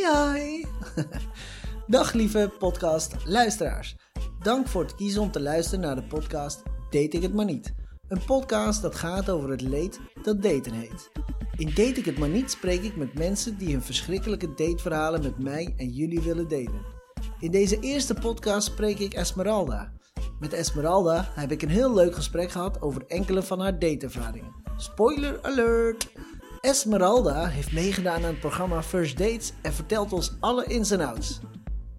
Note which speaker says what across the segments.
Speaker 1: Hi! Dag lieve podcast luisteraars. Dank voor het kiezen om te luisteren naar de podcast Date ik het maar niet. Een podcast dat gaat over het leed dat daten heet. In Date ik het maar niet spreek ik met mensen die hun verschrikkelijke dateverhalen met mij en jullie willen delen. In deze eerste podcast spreek ik Esmeralda. Met Esmeralda heb ik een heel leuk gesprek gehad over enkele van haar dateervaringen. Spoiler alert! Esmeralda heeft meegedaan aan het programma First Dates en vertelt ons alle ins en outs.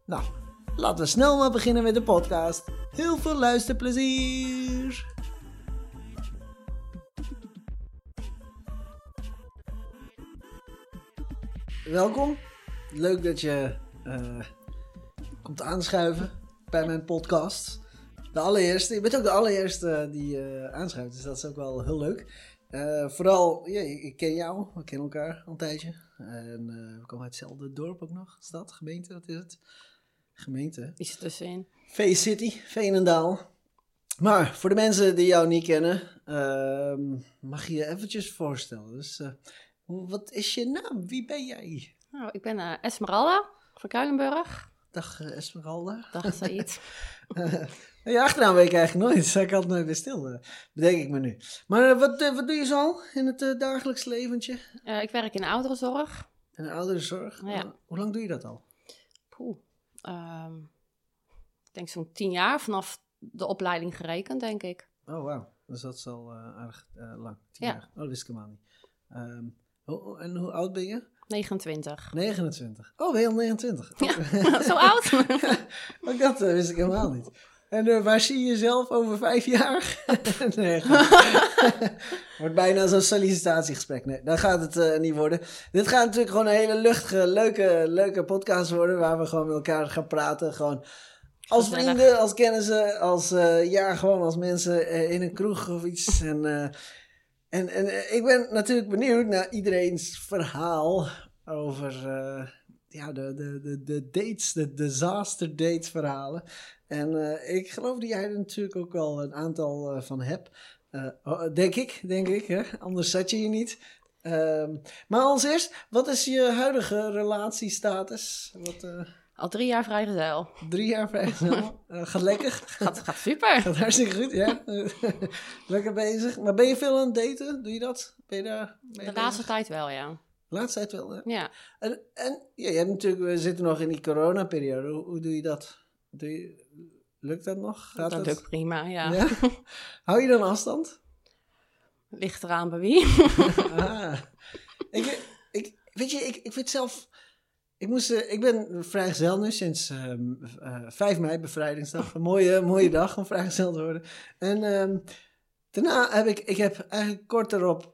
Speaker 1: Nou, laten we snel maar beginnen met de podcast. Heel veel luisterplezier! Welkom. Leuk dat je eh, komt aanschuiven bij mijn podcast. De allereerste. Je bent ook de allereerste die eh, aanschuift, dus dat is ook wel heel leuk. Eh, vooral, ja, ik ken jou, we kennen elkaar al een tijdje. En eh, we komen uit hetzelfde dorp ook nog, stad, gemeente, wat is het? Gemeente.
Speaker 2: Iets tussenin.
Speaker 1: V-City, Veenendaal. Maar voor de mensen die jou niet kennen, ehm, mag je je eventjes voorstellen. Dus eh, wat is je naam? Wie ben jij?
Speaker 2: Nou, ik ben Esmeralda van Kuilenburg.
Speaker 1: Dag Esmeralda.
Speaker 2: Dag Said.
Speaker 1: Je achternaam weet ik eigenlijk nooit, dus ik altijd nooit weer stil. eh, bedenk ik me nu. Maar eh, wat, eh, wat doe je zo in het dagelijks leventje?
Speaker 2: Ik werk in de ouderenzorg.
Speaker 1: En de ouderenzorg?
Speaker 2: Ja.
Speaker 1: Eh, Hoe lang doe je dat al?
Speaker 2: Poeh. Ehm, ik denk zo'n tien jaar vanaf de opleiding gerekend, denk ik.
Speaker 1: Oh, wauw. Dus dat is al eh, aardig lang. Tien
Speaker 2: Ja.
Speaker 1: jaar. Oh, dat wist ik helemaal niet. Ehm, en hoe oud ben je?
Speaker 2: 29.
Speaker 1: 29. Oh, al 29?
Speaker 2: Ja, zo oud?
Speaker 1: Ook dat wist ik helemaal niet. En eh, waar zie je jezelf over vijf jaar? nee, Wordt bijna zo'n sollicitatiegesprek. Nee, dat gaat het eh, niet worden. Dit gaat natuurlijk gewoon een hele luchtige, leuke, leuke podcast worden. Waar we gewoon met elkaar gaan praten. Gewoon als vrienden, als kennissen, als, eh, ja, gewoon als mensen in een kroeg of iets. En, en, en ik ben natuurlijk benieuwd naar iedereen's verhaal over ja, de, de, de, de dates, de disaster dates verhalen. En eh, ik geloof dat jij er natuurlijk ook wel een aantal eh, van hebt. Eh, oh, denk ik, denk ik. Hè? Anders zat je hier niet. Ehm, maar als eerst, wat is je huidige relatiestatus? Wat,
Speaker 2: Al drie jaar vrijgezel.
Speaker 1: drie jaar vrijgezel? Gaat lekker?
Speaker 2: Gaat, gaat super.
Speaker 1: Gaat hartstikke goed, ja. lekker bezig. Maar ben je veel aan het daten? Doe je dat? Ben je daar?
Speaker 2: De laatste tijd wel, ja.
Speaker 1: Laatste tijd wel, hè?
Speaker 2: Ja.
Speaker 1: En, en ja, je hebt natuurlijk, we zitten nog in die coronaperiode. Hoe, hoe doe je dat? Je, lukt dat nog? Gaat
Speaker 2: dat lukt prima, ja.
Speaker 1: Ja? Hou je dan afstand?
Speaker 2: Ligt eraan bij wie.
Speaker 1: Ah. ik, ik, weet je, ik, ik vind zelf... Ik, moest, eh, ik ben vrijgezel nu sinds ehm, eh, 5 mei, bevrijdingsdag. Een mooie, mooie dag om vrijgezel te worden. En ehm, daarna heb ik, ik heb eigenlijk kort erop,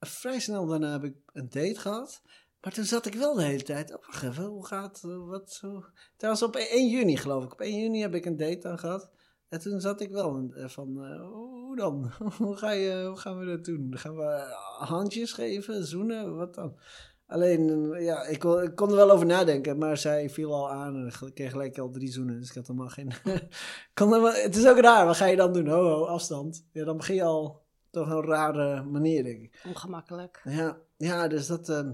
Speaker 1: vrij snel daarna heb ik een date gehad. Maar toen zat ik wel de hele tijd, oh, wacht even, hoe gaat, eh, wat, hoe... Trouwens op 1 juni geloof ik, op 1 juni heb ik een date dan gehad. En toen zat ik wel eh, van, eh, hoe dan? hoe, ga je, hoe gaan we dat doen? Gaan we handjes geven, zoenen, wat dan? Alleen, ja, ik kon, ik kon er wel over nadenken, maar zij viel al aan en ik kreeg gelijk al drie zoenen, dus ik had helemaal geen... kon er wel- het is ook raar, wat ga je dan doen? Ho, ho, afstand. Ja, dan begin je al toch een rare manier, denk ik.
Speaker 2: Ongemakkelijk.
Speaker 1: Ja, ja dus dat ehm,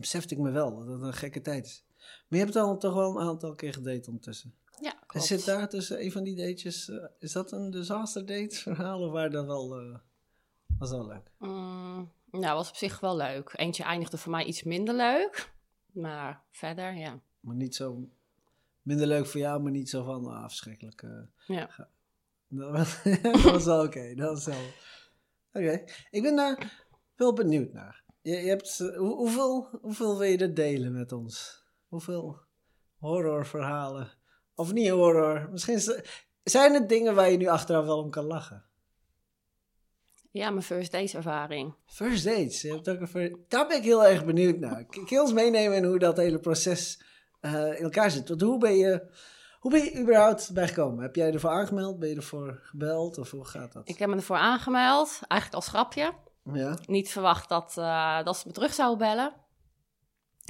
Speaker 1: besefte ik me wel, dat het een gekke tijd is. Maar je hebt al toch wel een aantal keer gedate ondertussen.
Speaker 2: Ja,
Speaker 1: En
Speaker 2: klopt.
Speaker 1: zit daar tussen een van die dates, eh, is dat een disaster date verhaal of waar dat wel, eh, was wel leuk?
Speaker 2: Mm, nou, was op zich wel leuk. Eentje eindigde voor mij iets minder leuk. Maar verder, ja.
Speaker 1: Maar niet zo, minder leuk voor jou, maar niet zo van, ah, verschrikkelijk. eh.
Speaker 2: Ja.
Speaker 1: dat, was, dat was wel oké, dat was wel... Oké, ik ben daar wel benieuwd naar. Je, je hebt, eh, hoe- hoeveel, hoeveel wil je er delen met ons? Hoeveel horrorverhalen? Of niet horror? Misschien is- zijn het dingen waar je nu achteraf wel om kan lachen.
Speaker 2: Ja, mijn first dates ervaring.
Speaker 1: First dates, je hebt ook een daar ben ik heel erg benieuwd naar. Kun je ons meenemen in hoe dat hele proces eh, in elkaar zit? Want hoe ben je, hoe ben je überhaupt bijgekomen? Heb jij ervoor aangemeld? Ben je ervoor gebeld? Of hoe gaat dat?
Speaker 2: Ik heb me ervoor aangemeld, eigenlijk als grapje.
Speaker 1: Ja,
Speaker 2: Niet verwacht dat, eh, dat ze me terug zouden bellen.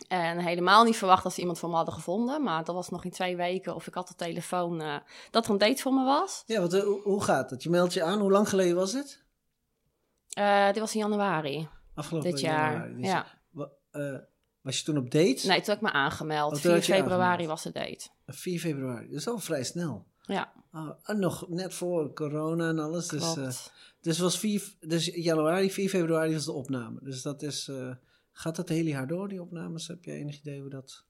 Speaker 2: En helemaal niet verwacht dat ze iemand voor me hadden gevonden. Maar dat was nog in twee weken of ik had de telefoon eh, dat er een date voor me was.
Speaker 1: ja want, eh, hoe, gaat het? Je meldt je aan. Hoe lang geleden was dit?
Speaker 2: Dit was in januari
Speaker 1: Afgelopen
Speaker 2: dit jaar.
Speaker 1: januari. Dus
Speaker 2: Ja.
Speaker 1: Was je toen op date?
Speaker 2: Nee, toen heb ik me aangemeld.
Speaker 1: Oh, toen
Speaker 2: 4
Speaker 1: had je
Speaker 2: februari
Speaker 1: aangemeld.
Speaker 2: was de date.
Speaker 1: 4 februari. Dat is al vrij snel.
Speaker 2: Ja,
Speaker 1: Oh, en nog net voor corona en alles. Dus,
Speaker 2: klopt.
Speaker 1: Dus, was 4, dus januari, 4 februari was de opname. Dus dat is... eh, gaat dat hele jaar door, die opnames? Heb je enig idee hoe dat...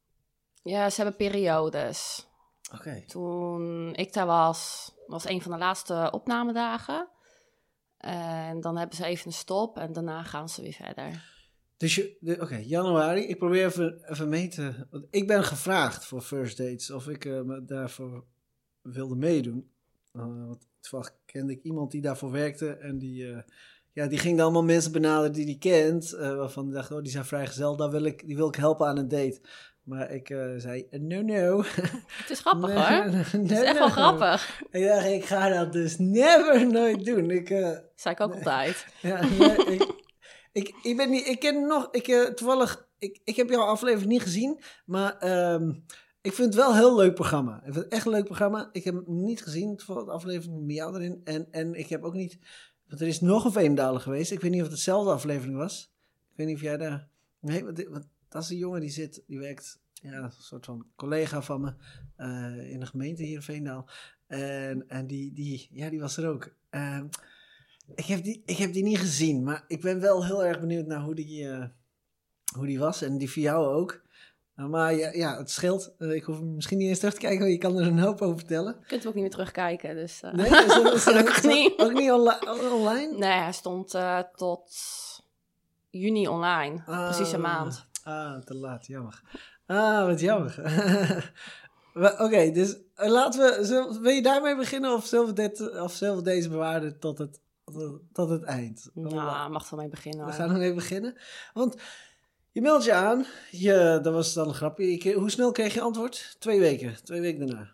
Speaker 2: ja, ze hebben periodes.
Speaker 1: Oké.
Speaker 2: Toen ik daar was, was een van de laatste opnamedagen. En dan hebben ze even een stop en daarna gaan ze weer verder.
Speaker 1: Dus oké, januari. Ik probeer even, even mee te... Want ik ben gevraagd voor first dates of ik me daarvoor wilde meedoen. Eh, want toevallig kende ik iemand die daarvoor werkte en die... eh, ja, die ging dan allemaal mensen benaderen die die kent. eh, waarvan die dacht, oh, die zijn vrijgezel. Daar wil ik, die wil ik helpen aan een date. Maar ik zei, no, no.
Speaker 2: Het is grappig
Speaker 1: Nee,
Speaker 2: hoor.
Speaker 1: no,
Speaker 2: Het is echt wel grappig.
Speaker 1: Ik dacht, ik ga dat dus never nooit doen. Ik, eh,
Speaker 2: Zei ik ook
Speaker 1: Nee.
Speaker 2: altijd.
Speaker 1: ja, nee, ik, ik, ik ben niet, ik ken nog, ik, toevallig, ik, ik heb jouw aflevering niet gezien, maar ehm, ik vind het wel een heel leuk programma. Ik vind het echt een leuk programma. Ik heb hem niet gezien, toevallig de aflevering met jou erin. En, en ik heb ook niet, want er is nog een Veendaler geweest. Ik weet niet of het dezelfde aflevering was. Ik weet niet of jij daar, nee, want dat is een jongen die zit, die werkt, ja, een soort van collega van me eh, in de gemeente hier in Veendaal. En, en die, die, ja, die was er ook. Ehm, ik, heb die, ik heb die niet gezien, maar ik ben wel heel erg benieuwd naar hoe die, eh, hoe die was. En die voor jou ook. Maar ja, ja, het scheelt. Uh, ik hoef misschien niet eens terug te kijken, want je kan er een hoop over vertellen.
Speaker 2: Je kunt ook niet meer terugkijken. Dus, uh...
Speaker 1: Nee, is dat, is
Speaker 2: Gelukkig niet.
Speaker 1: Ook niet onli online?
Speaker 2: Nee, hij stond uh, tot juni online.
Speaker 1: Ah,
Speaker 2: Precies een maand.
Speaker 1: Ah, te laat, jammer. Ah, wat jammer. Oké, okay, dus laten we. Zullen, wil je daarmee beginnen of zullen we, dit, of zullen we deze bewaren tot het, tot, tot het eind?
Speaker 2: Nou, mag er mee beginnen.
Speaker 1: We gaan er mee beginnen. Want je meldt je aan. Je, dat was dan een grapje. Je, hoe snel kreeg je antwoord? Twee weken. Twee weken daarna.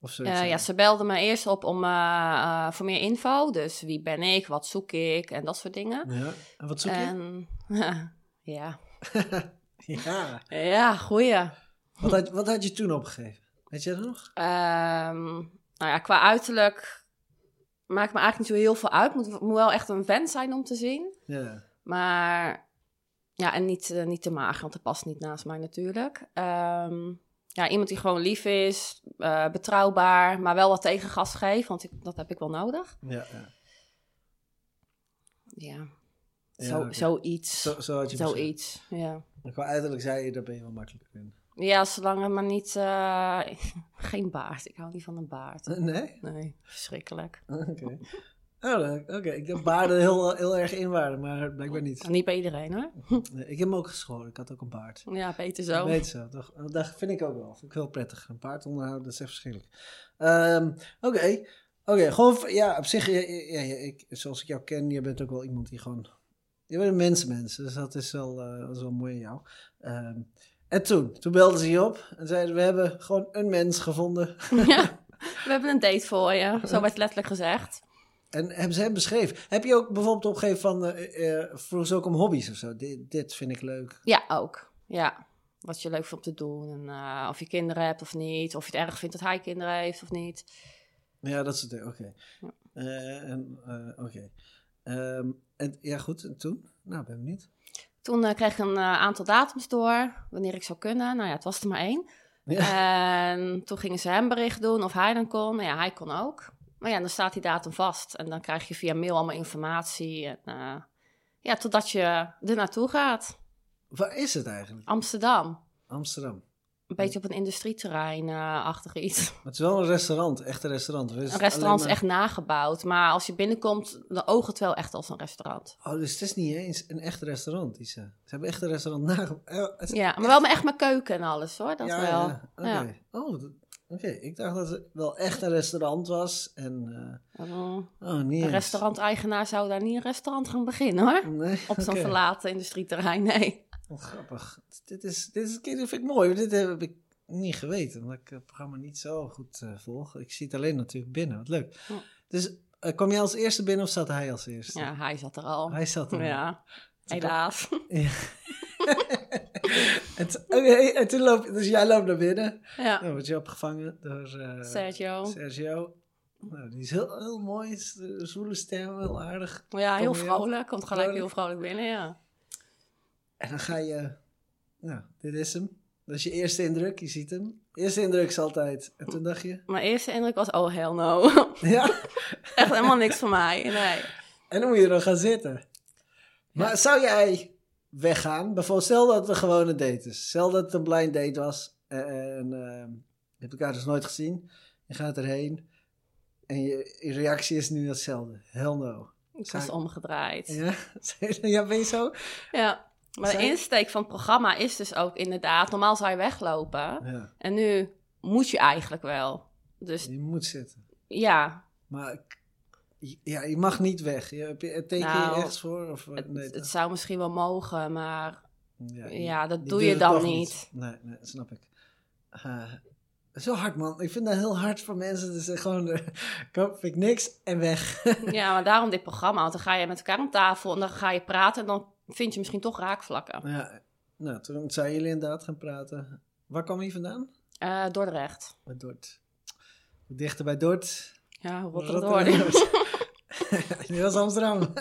Speaker 1: Of zo.
Speaker 2: Uh, ja, ze belde me eerst op om, uh, uh, voor meer info. Dus wie ben ik, wat zoek ik en dat soort dingen.
Speaker 1: Ja, en wat zoek je?
Speaker 2: Ja.
Speaker 1: ja.
Speaker 2: Ja, goeie.
Speaker 1: Wat had, wat had je toen opgegeven? Weet je dat nog?
Speaker 2: Um, nou ja, qua uiterlijk maakt me eigenlijk niet zo heel veel uit. Moet, moet wel echt een vent zijn om te zien.
Speaker 1: Ja.
Speaker 2: Maar ja, en niet, uh, niet te mager, want dat past niet naast mij natuurlijk. Um, ja, iemand die gewoon lief is, uh, betrouwbaar, maar wel wat tegengas geeft, want ik, dat heb ik wel nodig.
Speaker 1: Ja, ja.
Speaker 2: Ja,
Speaker 1: ja
Speaker 2: zo,
Speaker 1: okay.
Speaker 2: zoiets.
Speaker 1: Zo, zo had je
Speaker 2: Zoiets, ja.
Speaker 1: En qua uiterlijk zei je, daar ben je wel makkelijker in.
Speaker 2: Ja, zolang het maar niet... Uh, geen baard. Ik hou niet van een baard.
Speaker 1: Nee?
Speaker 2: Nee, verschrikkelijk.
Speaker 1: Oké. Okay. Oh, Oké, okay. ik heb baarden heel, heel erg in waarde, maar blijkbaar niet.
Speaker 2: Niet bij iedereen hoor.
Speaker 1: Nee, ik heb hem ook geschoren, ik had ook een baard.
Speaker 2: Ja, beter zo.
Speaker 1: Weet zo, toch? dat vind ik ook wel. Vind ik heel prettig. Een paard onderhouden, dat is echt verschrikkelijk. Um, Oké, okay. oké, gewoon, ja, op zich, ja, ja, ja, ik, zoals ik jou ken, je bent ook wel iemand die gewoon, je bent een mensenmens, dus dat is wel, uh, dat is wel mooi in jou. Um, en toen, toen belden ze je op en zeiden we hebben gewoon een mens gevonden.
Speaker 2: Ja, we hebben een date voor je, zo werd letterlijk gezegd.
Speaker 1: En hebben ze hem beschreven? Heb je ook bijvoorbeeld opgegeven van, uh, uh, vroeg ze ook om hobby's of zo? Dit, dit vind ik leuk.
Speaker 2: Ja, ook. Ja, wat je leuk vindt om te doen. En uh, of je kinderen hebt of niet. Of je het erg vindt dat hij kinderen heeft of niet.
Speaker 1: Ja, dat soort dingen. Oké. Oké. Um, en ja, goed. En toen? Nou, ben benieuwd.
Speaker 2: Toen uh, kreeg ik een aantal datums door, wanneer ik zou kunnen. Nou ja, het was er maar één. Ja. En toen gingen ze hem bericht doen of hij dan kon. Nou ja, hij kon ook. Maar ja, dan staat die datum vast. En dan krijg je via mail allemaal informatie. En, uh, ja, totdat je er naartoe gaat.
Speaker 1: Waar is het eigenlijk?
Speaker 2: Amsterdam.
Speaker 1: Amsterdam.
Speaker 2: Een beetje op een industrieterrein uh, achter iets.
Speaker 1: Maar het is wel een restaurant, echt een restaurant.
Speaker 2: Een restaurant is echt nagebouwd. Maar als je binnenkomt, dan oogt het wel echt als een restaurant.
Speaker 1: Oh, dus het is niet eens een echt restaurant. Die ze, hebben echt een restaurant nagebouwd.
Speaker 2: Oh, ja, maar wel met echt met keuken en alles hoor. Dat
Speaker 1: ja,
Speaker 2: wel.
Speaker 1: Ja. Okay. Ja. Oh, Oké, okay. ik dacht dat het wel echt een restaurant was. En, uh,
Speaker 2: oh,
Speaker 1: oh, niet
Speaker 2: een restauranteigenaar zou daar niet een restaurant gaan beginnen hoor.
Speaker 1: Nee,
Speaker 2: Op zo'n okay. verlaten industrieterrein, nee.
Speaker 1: Oh, grappig. Dit, is, dit, is, dit vind ik mooi. Dit heb ik niet geweten, omdat ik het programma niet zo goed uh, volg. Ik zie het alleen natuurlijk binnen. Wat leuk.
Speaker 2: Oh.
Speaker 1: Dus uh, kwam jij als eerste binnen of zat hij als eerste?
Speaker 2: Ja, hij zat er al.
Speaker 1: Hij zat er al.
Speaker 2: Ja, helaas.
Speaker 1: Ja. en, okay, en toen loop dus jij loopt naar binnen.
Speaker 2: Ja.
Speaker 1: Dan word je opgevangen door uh,
Speaker 2: Sergio.
Speaker 1: Sergio. Nou, die is heel, heel mooi, zwoele stem, heel aardig.
Speaker 2: Ja, heel vrolijk. Komt gelijk heel vrolijk binnen, ja.
Speaker 1: En dan ga je, Nou, dit is hem. Dat is je eerste indruk, je ziet hem. Eerste indruk is altijd. En toen dacht je,
Speaker 2: Mijn eerste indruk was, oh hell no.
Speaker 1: ja.
Speaker 2: Echt helemaal niks voor mij. Nee.
Speaker 1: En dan moet je er gaan zitten. Maar zou jij weggaan? Bijvoorbeeld, stel dat het een gewone date is. Stel dat het een blind date was. eh, En eh, je hebt elkaar dus nooit gezien. Je gaat erheen. En je, je reactie is nu hetzelfde. Hell no.
Speaker 2: Ik was omgedraaid.
Speaker 1: Ja, ja ben je zo?
Speaker 2: Ja. Maar de insteek van het programma is dus ook inderdaad, normaal zou je weglopen.
Speaker 1: Ja,
Speaker 2: En nu moet je eigenlijk wel. Dus
Speaker 1: je moet zitten.
Speaker 2: ja,
Speaker 1: Maar ja, je mag niet weg. Je, heb je, teken
Speaker 2: Nou,
Speaker 1: je ergens voor? Of,
Speaker 2: het,
Speaker 1: nee,
Speaker 2: het zou misschien wel mogen, maar
Speaker 1: ja,
Speaker 2: ja, dat doe je dan niet.
Speaker 1: Nee, nee, snap ik. Eh, is wel hard, man. Ik vind dat heel hard voor mensen. Dus eh, gewoon, eh, koop ik niks en weg.
Speaker 2: Ja, maar daarom dit programma. Want dan ga je met elkaar om tafel en dan ga je praten en dan vind je misschien toch raakvlakken.
Speaker 1: ja, nou, toen zijn jullie inderdaad gaan praten. Waar kwam je vandaan?
Speaker 2: Eh Dordrecht.
Speaker 1: Bij Dort. Dichter bij Dort.
Speaker 2: Ja,
Speaker 1: Rotterdam.
Speaker 2: Rotterdam.
Speaker 1: Die was Amsterdam.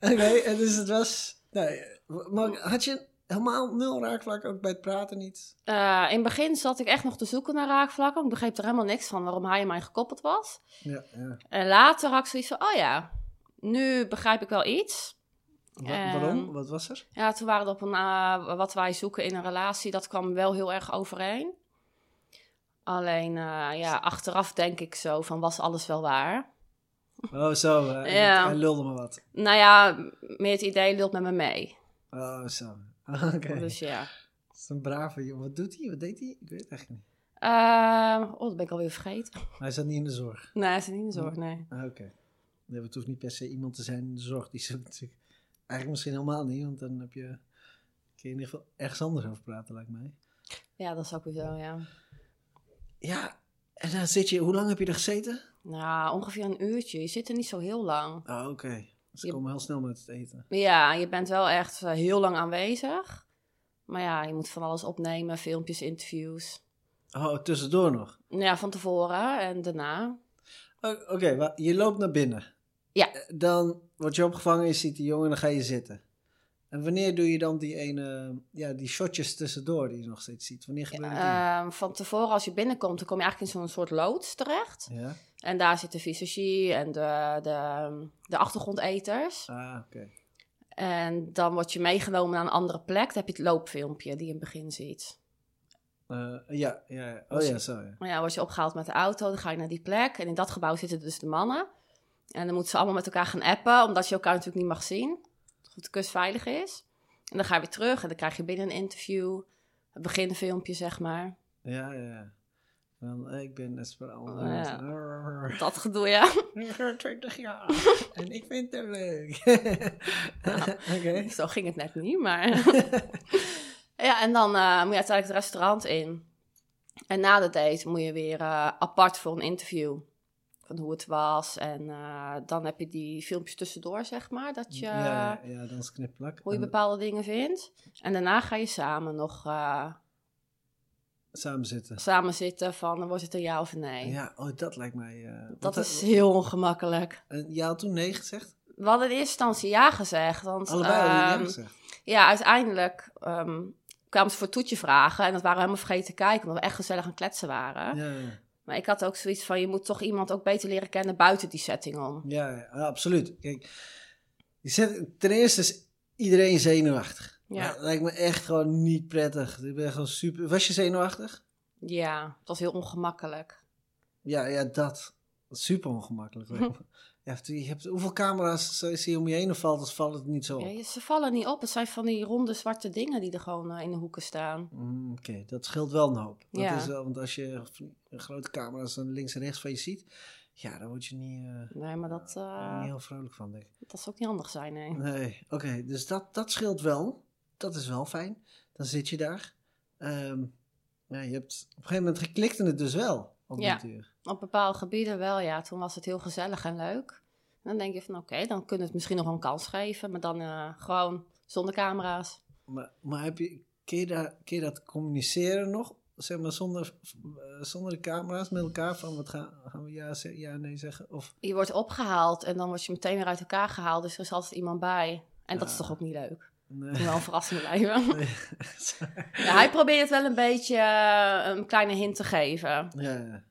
Speaker 1: Oké, dus het was... Nee, maar had je helemaal nul raakvlak ook bij het praten niet?
Speaker 2: Eh, in het begin zat ik echt nog te zoeken naar raakvlakken. Ik begreep er helemaal niks van waarom hij en mij gekoppeld was.
Speaker 1: Ja, ja.
Speaker 2: En later had ik zoiets van, oh ja, nu begrijp ik wel iets.
Speaker 1: Wa-
Speaker 2: Ehm,
Speaker 1: waarom? Wat was er?
Speaker 2: Ja, toen waren we op een, eh, wat wij zoeken in een relatie, dat kwam wel heel erg overeen. Alleen, eh, ja, achteraf denk ik zo van, was alles wel waar?
Speaker 1: Oh, zo. eh,
Speaker 2: Ja.
Speaker 1: Hij lulde me wat.
Speaker 2: Nou ja, meer het idee lult met me mee.
Speaker 1: Oh, zo. Oké.
Speaker 2: Dus ja.
Speaker 1: Dat is een brave jongen. Wat doet hij? Wat deed hij? Ik weet het echt niet.
Speaker 2: Eh, oh, dat ben ik alweer vergeten.
Speaker 1: Hij zat niet in de zorg.
Speaker 2: Nee, hij is niet in de zorg, nee.
Speaker 1: Ah, Oké. Nee, het hoeft niet per se iemand te zijn in de zorg. Die zit natuurlijk eigenlijk misschien helemaal niet. Want dan heb je, kun je in ieder geval ergens anders over praten, lijkt mij.
Speaker 2: Ja, dat is ook weer zo, ja.
Speaker 1: Ja, en dan zit je... Hoe lang heb je er gezeten?
Speaker 2: Nou, ongeveer een uurtje. Je zit er niet zo heel lang.
Speaker 1: Oh, oké. Ze
Speaker 2: Je-
Speaker 1: komen heel snel met het eten.
Speaker 2: Ja, je bent wel echt eh, heel lang aanwezig. Maar ja, je moet van alles opnemen, filmpjes, interviews.
Speaker 1: Oh, tussendoor nog.
Speaker 2: Ja, van tevoren en daarna.
Speaker 1: Oké, je loopt naar binnen.
Speaker 2: Ja.
Speaker 1: Eh, Dan word je opgevangen, je ziet die jongen en dan ga je zitten. En wanneer doe je dan die ene, ja, die shotjes tussendoor die je nog steeds ziet? Wanneer gebeurt die?
Speaker 2: Ehm, van tevoren, als je binnenkomt, dan kom je eigenlijk in zo'n soort loods terecht.
Speaker 1: ja?
Speaker 2: En daar zit de visagie en de, de, de achtergrondeters.
Speaker 1: Ah, oké.
Speaker 2: En dan word je meegenomen naar een andere plek. Dan heb je het loopfilmpje die je in het begin ziet.
Speaker 1: Eh, ja, ja, ja. Oh ja, zo ja.
Speaker 2: Maar ja, word je opgehaald met de auto, dan ga je naar die plek. En in dat gebouw zitten dus de mannen. En dan moeten ze allemaal met elkaar gaan appen, omdat je elkaar natuurlijk niet mag zien. Of de kus veilig is. En dan ga je weer terug en dan krijg je binnen een interview. Het beginfilmpje, zeg maar.
Speaker 1: Ja, ja, ja. Van, eh, ik ben Esperanza.
Speaker 2: Oh, ja. Dat gedoe, ja.
Speaker 1: 20 jaar. en ik vind het leuk.
Speaker 2: Zo ging het net niet, maar... ja, en dan eh, moet je uiteindelijk het restaurant in. En na de date moet je weer eh, apart voor een interview. Van hoe het was. En eh, dan heb je die filmpjes tussendoor, zeg maar. Dat je,
Speaker 1: Ja, ja, dan is knipplak.
Speaker 2: hoe je bepaalde dingen vindt. En daarna ga je samen nog eh,
Speaker 1: Samen zitten.
Speaker 2: samen zitten van, wordt het een ja of een nee?
Speaker 1: Ja, oh, dat lijkt mij... eh,
Speaker 2: Dat is heel ongemakkelijk.
Speaker 1: En had toen nee gezegd?
Speaker 2: We hadden in eerste instantie ja gezegd. Want,
Speaker 1: Allebei jullie ja
Speaker 2: ehm,
Speaker 1: gezegd?
Speaker 2: Ja, uiteindelijk ehm, kwamen ze voor toetje vragen. En dat waren we helemaal vergeten te kijken, omdat we echt gezellig aan kletsen waren.
Speaker 1: Ja, ja.
Speaker 2: Maar ik had ook zoiets van, je moet toch iemand ook beter leren kennen buiten die setting om.
Speaker 1: Ja, ja, absoluut. Kijk, ten eerste is iedereen zenuwachtig.
Speaker 2: Ja.
Speaker 1: Dat lijkt me echt gewoon niet prettig. Ik ben gewoon super... Was je zenuwachtig?
Speaker 2: Ja, het was heel ongemakkelijk.
Speaker 1: Ja, ja, dat. Super ongemakkelijk. ja, je hebt, hoeveel camera's zie je om je heen of valt het, valt het niet zo op?
Speaker 2: Ja, ze vallen niet op. Het zijn van die ronde zwarte dingen die er gewoon eh, in de hoeken staan.
Speaker 1: Mm, Oké, dat scheelt wel een hoop. Dat
Speaker 2: Ja.
Speaker 1: is wel, want als je grote camera's dan links en rechts van je ziet, ja, dan word je niet, eh,
Speaker 2: Nee, maar dat, eh,
Speaker 1: niet heel vrolijk van, denk ik.
Speaker 2: dat zou ook niet handig zijn, nee.
Speaker 1: Nee, oké, dus dat, dat scheelt wel. Dat is wel fijn. Dan zit je daar. Ehm, ja, je hebt op een gegeven moment geklikt en het dus wel. Op
Speaker 2: Ja. Op bepaalde gebieden wel, ja. Toen was het heel gezellig en leuk. En dan denk je van, oké, dan kunnen we het misschien nog een kans geven. Maar dan eh, gewoon zonder camera's.
Speaker 1: Maar, maar heb je, kun, je daar, kun je dat communiceren nog? Zeg maar zonder, eh, zonder de camera's met elkaar van wat gaan, gaan we ja, ja nee zeggen? Of,
Speaker 2: Je wordt opgehaald en dan word je meteen weer uit elkaar gehaald. Dus er is altijd iemand bij. En dat is
Speaker 1: Ja.
Speaker 2: toch ook niet leuk?
Speaker 1: Nee.
Speaker 2: Het moet wel een verrassing blijven.
Speaker 1: Nee.
Speaker 2: Ja, hij probeert het wel een beetje eh, een kleine hint te geven.
Speaker 1: ja.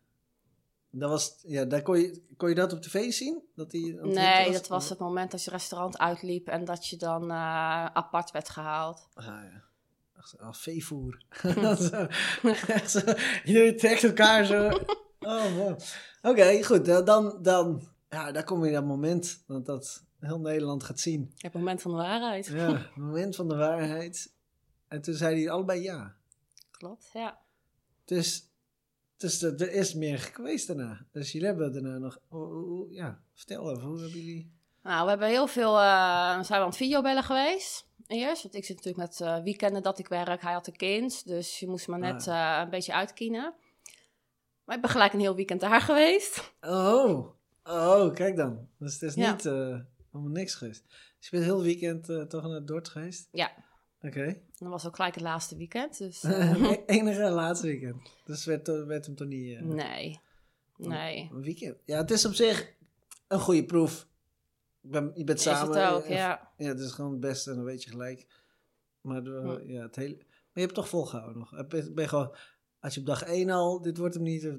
Speaker 1: Dat was, ja, daar kon je, kon je dat op tv zien? Dat het
Speaker 2: Nee, dat was het moment dat je restaurant uitliep en dat je dan eh, apart werd gehaald.
Speaker 1: Ah ja. Echt Als veevoer. Jullie trekt elkaar zo. Oh, wow. Oké, goed. dan- Dan, dan, ja, daar kom je dat moment dat dat heel Nederland gaat zien.
Speaker 2: Het moment van de waarheid.
Speaker 1: Ja, het moment van de waarheid. En toen zeiden die allebei ja.
Speaker 2: Klopt, ja.
Speaker 1: Dus, dus er er is meer geweest daarna. Dus jullie hebben daarna nog... ja, vertel even, hoe hebben jullie...
Speaker 2: Nou, we hebben heel veel, eh, zijn we aan het videobellen geweest. Eerst, want ik zit natuurlijk met eh, weekenden dat ik werk. Hij had een kind, dus je moest maar net eh, een beetje uitkienen. Maar ik ben gelijk een heel weekend daar geweest.
Speaker 1: Oh, oh, kijk dan. Dus het is
Speaker 2: Ja.
Speaker 1: niet helemaal niks geweest. Dus je bent heel weekend eh, toch naar Dort geweest?
Speaker 2: Ja.
Speaker 1: Oké.
Speaker 2: Dat was ook gelijk het laatste weekend, dus
Speaker 1: E- Enige laatste weekend. Dus werd, eh, werd hem toch niet... eh,
Speaker 2: nee. Nee.
Speaker 1: Een weekend. Ja, het is op zich een goede proef. Ben, je bent
Speaker 2: Is
Speaker 1: samen.
Speaker 2: het ook,
Speaker 1: eh,
Speaker 2: ja.
Speaker 1: Ja, het is gewoon het beste en dan weet je gelijk. Maar, de- ja, het hele, maar je hebt toch volgehouden nog. Ben je gewoon, als je op dag 1 al, dit wordt hem niet,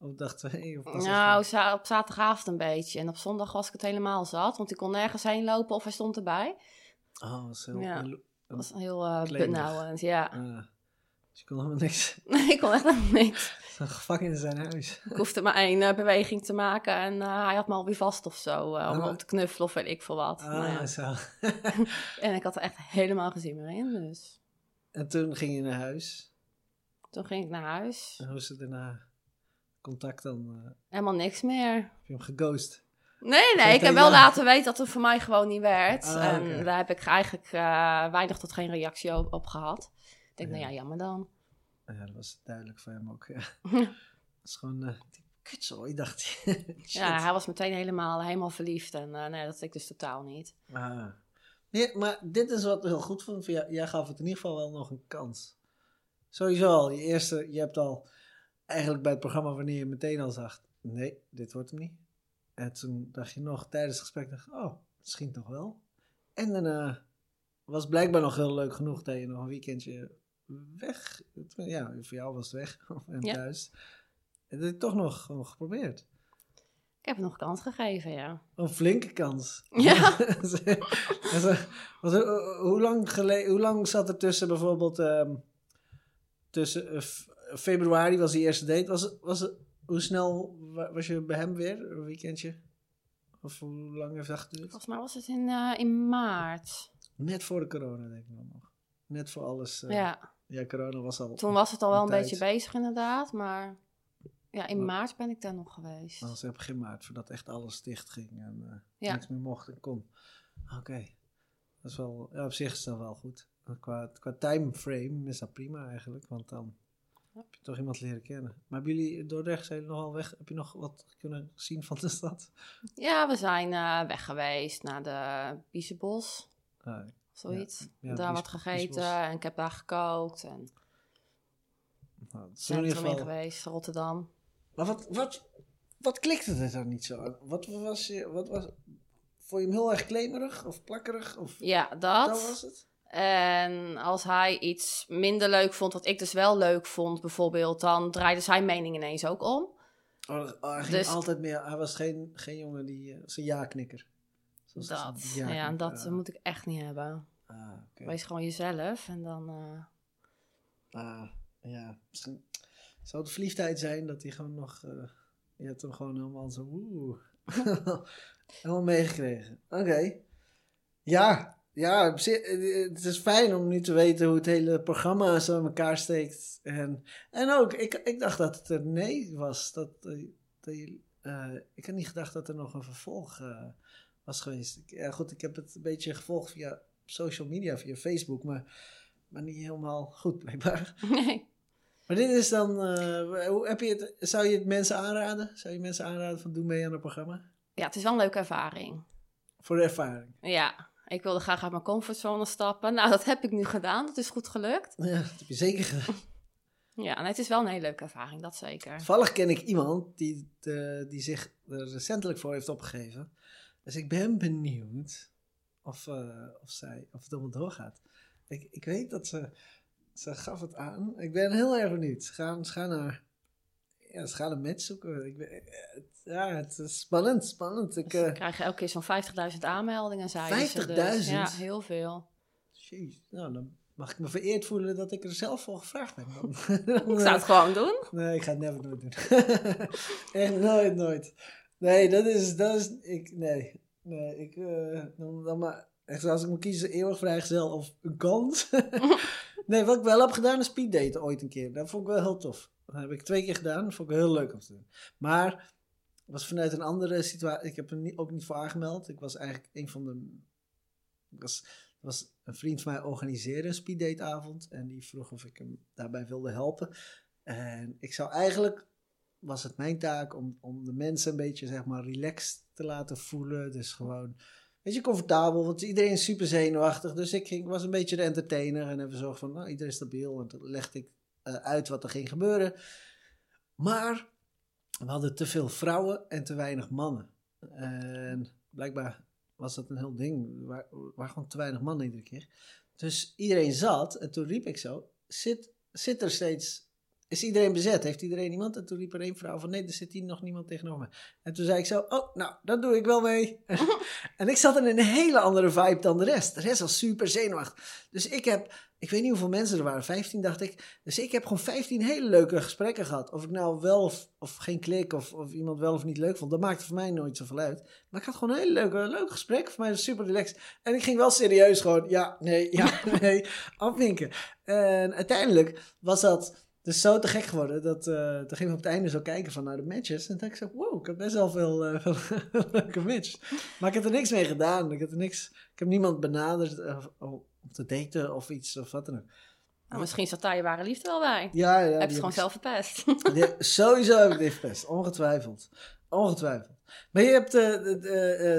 Speaker 1: op dag 2? Of het
Speaker 2: Nou, op zaterdagavond een beetje. En op zondag was ik het helemaal zat, want ik kon nergens heen lopen of hij stond erbij.
Speaker 1: Oh, dat is heel,
Speaker 2: Ja.
Speaker 1: heel-
Speaker 2: Dat was heel uh, benauwend, ja.
Speaker 1: ah. dus je kon helemaal niks.
Speaker 2: Nee, ik kon echt helemaal niks.
Speaker 1: Zo'n gevangen in zijn huis.
Speaker 2: Ik hoefde maar één eh, beweging te maken en eh, hij had me alweer vast of zo. eh, om
Speaker 1: Ah.
Speaker 2: op te knuffelen of weet ik veel wat.
Speaker 1: Ah,
Speaker 2: Nou ja.
Speaker 1: zo.
Speaker 2: En ik had er echt helemaal geen zin meer in, dus
Speaker 1: en toen ging je naar huis.
Speaker 2: toen ging ik naar huis.
Speaker 1: En hoe is het daarna? Contact dan? eh,
Speaker 2: Helemaal niks meer.
Speaker 1: heb je hem geghost?
Speaker 2: Nee, nee, ik heb wel laten weten dat het voor mij gewoon niet werd.
Speaker 1: Ah,
Speaker 2: en daar heb ik eigenlijk eh, weinig tot geen reactie op, op gehad. Ik denk,
Speaker 1: Ja.
Speaker 2: nou ja, jammer dan.
Speaker 1: Ja, dat was duidelijk voor hem ook. Ja. dat is gewoon eh die kutzooi, dacht hij.
Speaker 2: Ja, hij was meteen helemaal, helemaal verliefd. En eh, nee, dat ik dus totaal niet.
Speaker 1: Ah. Ja, maar dit is wat ik heel goed vond. jou. Jij gaf het in ieder geval wel nog een kans. Sowieso al, je eerste, je hebt al eigenlijk bij het programma wanneer je meteen al zag, nee, dit wordt hem niet. En toen dacht je nog tijdens het gesprek, dacht, oh, misschien toch wel. En daarna was het blijkbaar nog heel leuk genoeg dat je nog een weekendje weg, ja, voor jou was het weg en
Speaker 2: Ja.
Speaker 1: thuis. En dat heb ik toch nog gewoon geprobeerd.
Speaker 2: Ik heb het nog kans gegeven, ja.
Speaker 1: Een flinke kans.
Speaker 2: Ja.
Speaker 1: Hoe, lang hoe lang zat er tussen bijvoorbeeld... ehm, tussen eh, februari was die eerste date. Was, was hoe snel wa- was je bij hem weer? Een weekendje? Of hoe lang heeft dat geduurd?
Speaker 2: Volgens mij was het in, eh, in maart.
Speaker 1: Net voor de corona, denk ik nog. Net voor alles. eh,
Speaker 2: ja,
Speaker 1: ja, corona was al...
Speaker 2: toen was het al wel
Speaker 1: een tijd.
Speaker 2: beetje bezig inderdaad. Maar ja, in
Speaker 1: Maar-
Speaker 2: maart ben ik daar nog geweest.
Speaker 1: Dat was in begin maart, voordat echt alles dicht ging en
Speaker 2: Ja.
Speaker 1: niks meer mocht en kon. Oké, dat is wel, ja, op zich is dat wel goed. Qua, qua timeframe is dat prima eigenlijk, want dan. Heb je toch iemand leren kennen. Maar hebben jullie in Dordrecht zijn jullie nogal weg? Heb je nog wat kunnen zien van de stad?
Speaker 2: Ja, we zijn eh, weg geweest naar de Biezenbos,
Speaker 1: Ah,
Speaker 2: zoiets.
Speaker 1: ja,
Speaker 2: daar
Speaker 1: Bies-
Speaker 2: wat gegeten
Speaker 1: Biesbos.
Speaker 2: en ik heb daar gekookt. En
Speaker 1: nou, in ieder
Speaker 2: centrum in
Speaker 1: geval.
Speaker 2: geweest, Rotterdam.
Speaker 1: Maar wat, wat, wat klikte er dan niet zo aan? Wat was je, wat was, vond je hem heel erg klemerig of plakkerig? Of,
Speaker 2: Ja,
Speaker 1: dat
Speaker 2: dat.
Speaker 1: was het?
Speaker 2: En als hij iets minder leuk vond, wat ik dus wel leuk vond, bijvoorbeeld, dan draaide zijn mening ineens ook om.
Speaker 1: Oh, oh, hij ging
Speaker 2: Dus-
Speaker 1: altijd meer. Hij was geen, geen jongen die. uh, zijn ja-knikker. Zoals ze
Speaker 2: Dat, ja, en dat
Speaker 1: ja.
Speaker 2: moet ik echt niet hebben.
Speaker 1: Ah.
Speaker 2: Wees gewoon jezelf en dan... eh,
Speaker 1: Ah, ja. Misschien zou het verliefdheid zijn dat hij gewoon nog. eh, je hebt hem gewoon helemaal zo. Oeh. helemaal meegekregen. Oké. Ja. Ja, zich, eh, het is fijn om nu te weten hoe het hele programma zo in elkaar steekt. En, en ook, ik, ik dacht dat het er nee was. Dat, eh, dat eh, ik had niet gedacht dat er nog een vervolg eh, was geweest. Ik, ja, goed, ik heb het een beetje gevolgd via social media, via Facebook, maar, maar niet helemaal goed blijkbaar.
Speaker 2: nee.
Speaker 1: Maar dit is dan, eh, hoe heb je het, zou je het mensen aanraden? Zou je mensen aanraden van doe mee aan het programma?
Speaker 2: Ja, het is wel een leuke ervaring.
Speaker 1: Voor de ervaring.
Speaker 2: Ja, ik wilde graag uit mijn comfortzone stappen. Nou, dat heb ik nu gedaan. Dat is goed gelukt.
Speaker 1: Ja, dat heb je zeker gedaan.
Speaker 2: Ja, en het is wel een hele leuke ervaring, dat zeker.
Speaker 1: Toevallig ken ik iemand die, die zich er recentelijk voor heeft opgegeven. Dus ik ben benieuwd of, eh, of, zij, of het allemaal doorgaat. Ik, ik weet dat ze, ze gaf het aan. Ik ben heel erg benieuwd. Ze gaan, ze gaan naar, ja, ze gaan een match zoeken. Ik ben, het- ja, het is spannend, spannend. Ik,
Speaker 2: Ze
Speaker 1: eh,
Speaker 2: krijgen elke keer zo'n 50.000 aanmeldingen, zei ze.
Speaker 1: 50.000?
Speaker 2: Dus, ja, heel veel.
Speaker 1: jeez, nou, dan mag ik me vereerd voelen dat ik er zelf voor gevraagd ben. Dan,
Speaker 2: Ik zou het gewoon doen.
Speaker 1: Nee, ik ga het never nooit doen. Echt nooit, nooit. Nee, dat is, dat is, ik, nee. Nee, ik, eh, dan, dan maar, echt als ik moet kiezen, eeuwig vrijgezel of een kans. nee, wat ik wel heb gedaan is speeddaten ooit een keer. Dat vond ik wel heel tof. Dat heb ik twee keer gedaan, dat vond ik heel leuk om te doen. Maar, was vanuit een andere situatie, ik heb niet, ook niet voor aangemeld. Ik was eigenlijk een van de, ik was, was een vriend van mij organiseerde een speeddateavond. En die vroeg of ik hem daarbij wilde helpen. En ik zou eigenlijk, was het mijn taak om, om de mensen een beetje, zeg maar, relaxed te laten voelen. Dus gewoon, een beetje comfortabel, want iedereen is super zenuwachtig. Dus ik ging, was een beetje de entertainer en heb gezorgd van, nou, iedereen is stabiel. En toen legde ik uit wat er ging gebeuren. Maar we hadden te veel vrouwen en te weinig mannen. En blijkbaar was dat een heel ding. Er waren gewoon te weinig mannen iedere keer. Dus iedereen zat en toen riep ik zo, zit, zit er steeds, is iedereen bezet? Heeft iedereen iemand? En toen riep er één vrouw van, nee, er zit hier nog niemand tegenover me. En toen zei ik zo, oh, nou, dat doe ik wel mee. en ik zat in een hele andere vibe dan de rest. De rest was super zenuwachtig. Dus ik heb, ik weet niet hoeveel mensen er waren, 15 dacht ik. Dus ik heb gewoon 15 hele leuke gesprekken gehad. Of ik nou wel of, of geen klik of, of iemand wel of niet leuk vond, dat maakte voor mij nooit zoveel uit. Maar ik had gewoon een hele leuke, leuke gesprek. Voor mij was het super relaxed. En ik ging wel serieus gewoon, ja, nee, ja, nee, afwinken. En uiteindelijk was dat dus zo te gek geworden. Dat, toen gingen we op het einde zo kijken van naar de matches. En toen dacht ik zo, wow, ik heb best wel veel, eh, veel leuke matches. Maar ik heb er niks mee gedaan. Ik heb, er niks, ik heb niemand benaderd eh, om te daten of iets of wat dan ook.
Speaker 2: Nou, misschien zat daar je ware liefde wel bij.
Speaker 1: Ja, ja.
Speaker 2: heb je het gewoon
Speaker 1: ik-
Speaker 2: zelf verpest.
Speaker 1: die- sowieso heb ik dit verpest. Ongetwijfeld. Ongetwijfeld. Maar je hebt eh, de- de-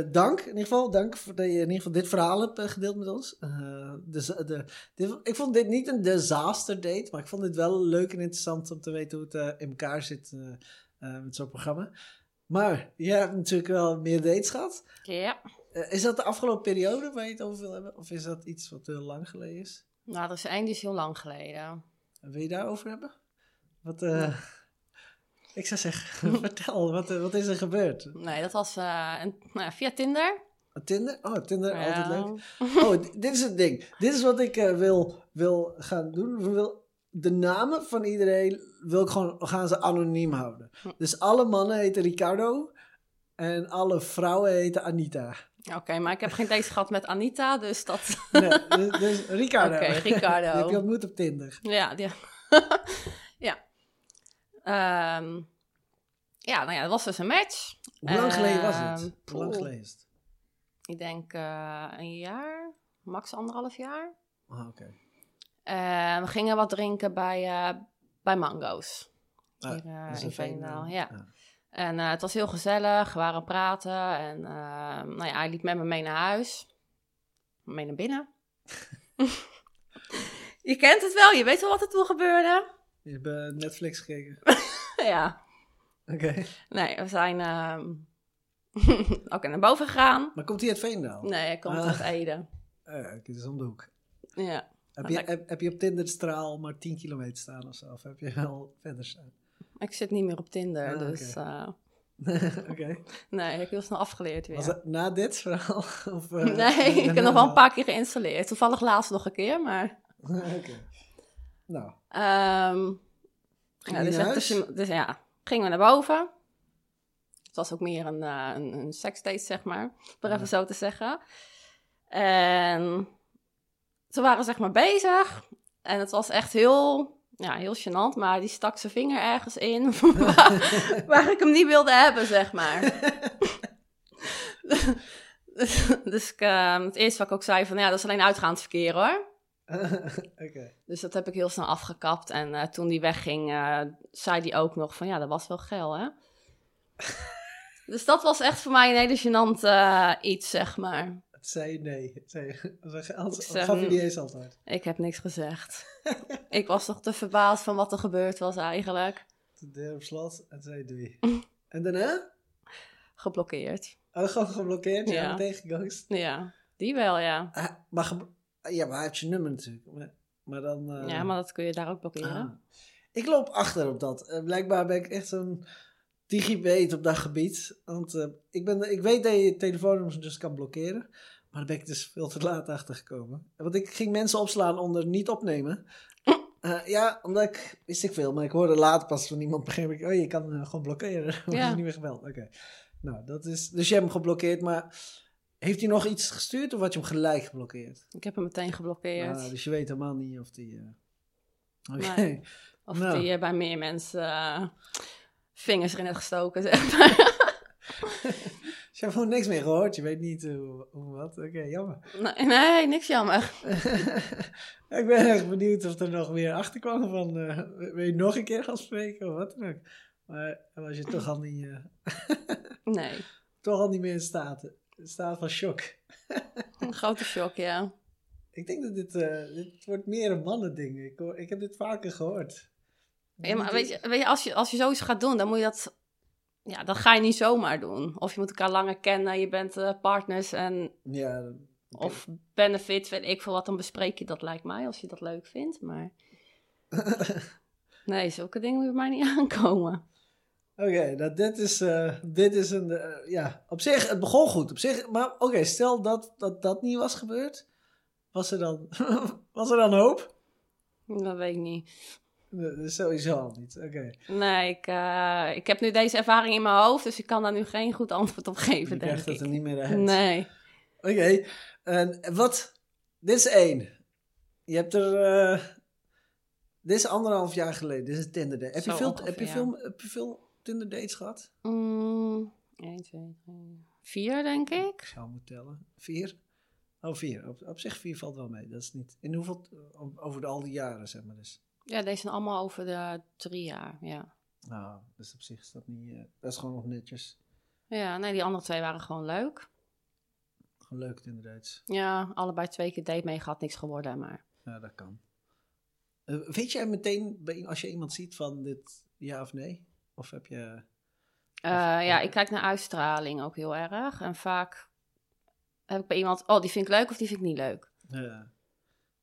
Speaker 1: eh, dank, in ieder geval. Dank voor dat je in ieder geval dit verhaal hebt eh, gedeeld met ons. Eh, dus, eh, de, dit- ik vond dit niet een disaster date, maar ik vond dit wel leuk en interessant om te weten hoe het eh, in elkaar zit eh, eh, met zo'n programma. Maar je hebt natuurlijk wel meer dates gehad.
Speaker 2: ja.
Speaker 1: Eh, is dat de afgelopen periode waar je het over wil hebben? Of is dat iets wat heel lang geleden is?
Speaker 2: Nou, er is is heel lang geleden.
Speaker 1: Wil je daarover hebben? Wat, eh, ik zou zeggen, vertel, wat, eh, wat is er gebeurd?
Speaker 2: Nee, dat was eh, een, nou via Tinder.
Speaker 1: Tinder? Oh, Tinder, altijd leuk. Oh, dit is het ding. Dit is wat ik eh, wil, wil gaan doen. Wil, de namen van iedereen wil ik gewoon, gaan ze anoniem houden.
Speaker 2: Hm.
Speaker 1: Dus alle mannen heten Ricardo en alle vrouwen heten Anita.
Speaker 2: Oké, maar ik heb geen dates gehad met Anita, dus dat...
Speaker 1: Nee, dus, dus Ricardo.
Speaker 2: Oké, Ricardo.
Speaker 1: Die heb je ontmoet op Tinder.
Speaker 2: Ja, ja. Ehm, ja, nou ja, dat was dus een match.
Speaker 1: Hoe lang geleden was
Speaker 2: Ehm,
Speaker 1: het? Hoe lang geleden is het?
Speaker 2: Ik denk eh, een jaar, max anderhalf jaar.
Speaker 1: Ah, oké.
Speaker 2: Eh, we gingen wat drinken bij, eh, bij Mango's.
Speaker 1: Ah,
Speaker 2: Hier eh, in
Speaker 1: een
Speaker 2: Veenendaal,
Speaker 1: Veenendaal.
Speaker 2: ja. En het was heel gezellig, we waren praten en nou ja, hij liep met me mee naar huis. Mee naar binnen. je kent het wel, je weet wel wat er toen gebeurde.
Speaker 1: Je hebt eh, Netflix gekeken.
Speaker 2: ja,
Speaker 1: Oké.
Speaker 2: nee, we zijn ehm ook naar boven gegaan.
Speaker 1: Maar komt hij uit Veenendaal?
Speaker 2: Nee, hij komt
Speaker 1: Ah.
Speaker 2: uit Ede.
Speaker 1: Eh, het is om de hoek.
Speaker 2: Ja.
Speaker 1: Heb
Speaker 2: Ah,
Speaker 1: je, heb, heb je op Tinder straal maar 10 kilometer staan of zo? Of heb je wel verder staan?
Speaker 2: Ik zit niet meer op Tinder,
Speaker 1: Ah,
Speaker 2: dus
Speaker 1: oké.
Speaker 2: eh,
Speaker 1: Oké.
Speaker 2: nee, ik heb heel snel afgeleerd weer.
Speaker 1: Was na dit verhaal? Of,
Speaker 2: nee, ik heb nog wel een paar keer geïnstalleerd. Toevallig laatst nog een keer, maar...
Speaker 1: Oké. Nou,
Speaker 2: ehm
Speaker 1: Ging
Speaker 2: dus,
Speaker 1: naar
Speaker 2: dus, dus ja, gingen we naar boven. Het was ook meer een, eh, een, een seksdate, zeg maar. Om
Speaker 1: Ja.
Speaker 2: even zo te zeggen. En ze waren zeg maar bezig. En het was echt heel, ja, heel gênant. Maar die stak zijn vinger ergens in waar, waar ik hem niet wilde hebben, zeg maar. dus ik, eh, het eerste wat ik ook zei van, ja, dat is alleen uitgaand verkeer hoor. Dus dat heb ik heel snel afgekapt. En eh, toen die wegging, eh, zei hij ook nog van ja, dat was wel geil, hè? dus dat was echt voor mij een hele gênant eh, iets, zeg maar.
Speaker 1: Het zei nee. Het zei
Speaker 2: zeg,
Speaker 1: gaf je niet eens antwoord.
Speaker 2: Ik heb niks gezegd. ik was toch te verbaasd van wat er gebeurd was eigenlijk.
Speaker 1: De deur op slot en zei doei. en daarna?
Speaker 2: Geblokkeerd.
Speaker 1: Oh, gewoon geblokkeerd? Ja,
Speaker 2: Ja.
Speaker 1: meteen geghost.
Speaker 2: Ja. Die wel, ja.
Speaker 1: Ah, maar, ja, maar hij heeft je nummer natuurlijk. Maar, maar dan... eh,
Speaker 2: Ja, maar dat kun je daar ook blokkeren.
Speaker 1: ah. Ik loop achter op dat. Eh, blijkbaar ben ik echt zo'n digibeet op dat gebied. Want eh, ik, ben, ik weet dat je telefoonnummers dus kan blokkeren. Maar daar ben ik dus veel te laat achter gekomen. Want ik ging mensen opslaan onder niet opnemen. Ja, omdat ik, wist ik veel, maar ik hoorde later pas van iemand begreep ik, oh je kan gewoon blokkeren.
Speaker 2: Ja.
Speaker 1: is niet meer gebeld. Oké. Nou, dat is, dus je hebt hem geblokkeerd, maar heeft hij nog iets gestuurd of had je hem gelijk geblokkeerd?
Speaker 2: Ik heb hem meteen geblokkeerd.
Speaker 1: Ah, dus je weet helemaal niet of die... eh, Oké.
Speaker 2: Nee. of
Speaker 1: nou.
Speaker 2: die eh, bij meer mensen eh, vingers erin heeft gestoken, zeg maar.
Speaker 1: Dus je hebt gewoon niks meer gehoord, je weet niet hoe, hoe wat. Oké, jammer.
Speaker 2: nee, nee, niks jammer.
Speaker 1: ik ben echt benieuwd of er nog weer achter kwam van, wil je nog een keer gaan spreken of wat dan ook. Maar was je toch al niet,
Speaker 2: Nee,
Speaker 1: toch al niet meer in staat, staat van shock.
Speaker 2: een grote shock, ja.
Speaker 1: Ik denk dat dit, eh, dit wordt meer een mannending. Ik, hoor, ik heb dit vaker gehoord.
Speaker 2: ja maar weet je, weet je, als je, als je zoiets gaat doen, dan moet je dat... Ja, dat ga je niet zomaar doen. Of je moet elkaar langer kennen, je bent eh, partners en...
Speaker 1: Ja.
Speaker 2: Of benefits, weet ik veel wat, dan bespreek je dat, lijkt mij, als je dat leuk vindt. Maar nee, zulke dingen moet bij mij niet aankomen.
Speaker 1: Oké, nou, dit, is, eh, dit is een. eh, ja, op zich, het begon goed. Op zich, maar oké, stel dat, dat dat niet was gebeurd. Was er dan, was er dan hoop?
Speaker 2: Dat weet ik niet.
Speaker 1: Nee, sowieso al niet. Oké.
Speaker 2: Nee, ik, eh, ik heb nu deze ervaring in mijn hoofd, dus ik kan daar nu geen goed antwoord op
Speaker 1: Je
Speaker 2: geven, denk
Speaker 1: krijgt het
Speaker 2: ik.
Speaker 1: er niet meer uit.
Speaker 2: Nee.
Speaker 1: Oké, en wat? Dit is één. Je hebt er. dit is anderhalf jaar geleden. Dit is Tinder. Heb, je veel, heb, je veel, heb je veel Tinder dates gehad?
Speaker 2: Mm, 1, 2, 3, 4 denk
Speaker 1: Ik
Speaker 2: ik.
Speaker 1: zou moeten tellen. Vier? Oh, vier. Op, op zich vier valt wel mee. Dat is niet. In hoeveel. Over de, al die jaren, zeg maar. Dus.
Speaker 2: Ja, deze zijn allemaal over de drie jaar, ja.
Speaker 1: Nou, dus op zich is dat niet. eh, dat is gewoon nog netjes.
Speaker 2: Ja, nee, die andere twee waren gewoon leuk.
Speaker 1: Gewoon leuk inderdaad.
Speaker 2: Ja, allebei twee keer date mee gehad, niks geworden, maar...
Speaker 1: Ja, dat kan. Eh, weet jij meteen als je iemand ziet van dit ja of nee? Of heb je.
Speaker 2: Eh, ja, ik kijk naar uitstraling ook heel erg. En vaak heb ik bij iemand, oh, die vind ik leuk of die vind ik niet leuk.
Speaker 1: Ja.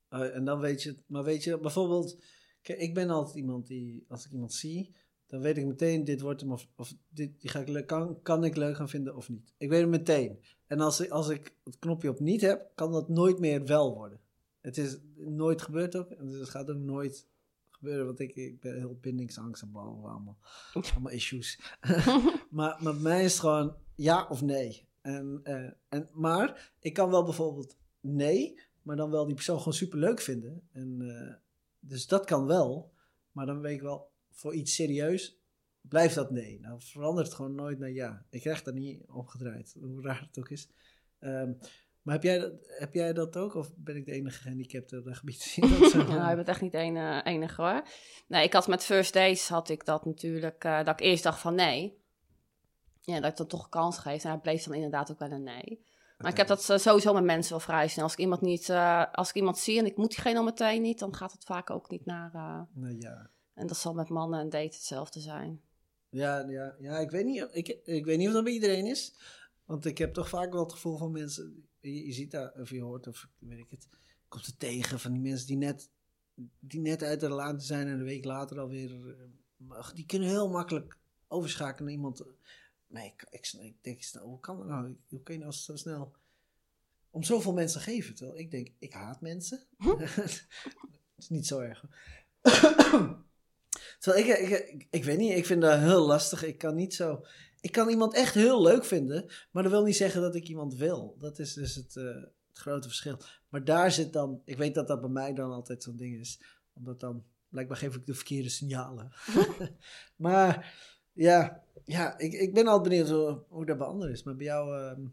Speaker 1: Eh, en dan weet je het. Maar weet je, bijvoorbeeld. Kijk, ik ben altijd iemand die. Als ik iemand zie. Dan weet ik meteen, dit wordt hem of, of dit die ga ik leuk, kan, kan ik leuk gaan vinden of niet. Ik weet het meteen. En als, ik- als ik het knopje op niet heb, kan dat nooit meer wel worden. Het is nooit gebeurd ook. En het gaat ook nooit gebeuren. Want ik, ik ben heel bindingsangst en bla Allemaal, allemaal issues. maar, bij mij is het gewoon ja of nee. En, eh, en, maar ik kan wel bijvoorbeeld nee, maar dan wel die persoon gewoon super leuk vinden. En, eh, dus dat kan wel. Maar dan weet ik wel, voor iets serieus blijft dat nee. Nou verandert het gewoon nooit naar ja. Ik krijg daar niet omgedraaid, hoe raar het ook is. Ehm, maar heb jij, dat, heb jij dat ook? Of ben ik de enige gehandicapte op dat gebied? dat zo-
Speaker 2: Nou, je bent echt niet de enige hoor. Nee, ik had met First Days had ik dat natuurlijk, eh, dat ik eerst dacht van nee. Ja, dat ik dat toch kans geef. En hij bleef dan inderdaad ook wel een nee. Maar ik heb dat eh, sowieso met mensen wel vrij snel. Als ik iemand niet, eh, als ik iemand zie en ik moet diegene al meteen niet, dan gaat het vaak ook niet naar.
Speaker 1: Nou ja.
Speaker 2: en dat zal met mannen en date hetzelfde zijn.
Speaker 1: Ja, ja, ja ik, weet niet, ik, ik weet niet of dat bij iedereen is. Want ik heb toch vaak wel het gevoel van mensen. Je, je ziet dat, of je hoort, of weet ik het. Komt er tegen van die mensen die net, die net uit de relatie zijn en een week later alweer. eh, Die kunnen heel makkelijk overschakelen naar iemand. Nee, ik, ik, ik denk, hoe kan dat nou? Hoe kun je nou zo snel om zoveel mensen geven? Terwijl ik denk, ik haat mensen. Het is niet zo erg. Terwijl ik, ik, ik, ik weet niet, ik vind dat heel lastig. Ik kan niet zo. Ik kan iemand echt heel leuk vinden, maar dat wil niet zeggen dat ik iemand wil. Dat is dus het, eh, het grote verschil. Maar daar zit dan, ik weet dat dat bij mij dan altijd zo'n ding is, omdat dan blijkbaar geef ik de verkeerde signalen. maar ja, ja ik, ik ben altijd benieuwd hoe, hoe dat bij anderen is. Maar bij jou ehm,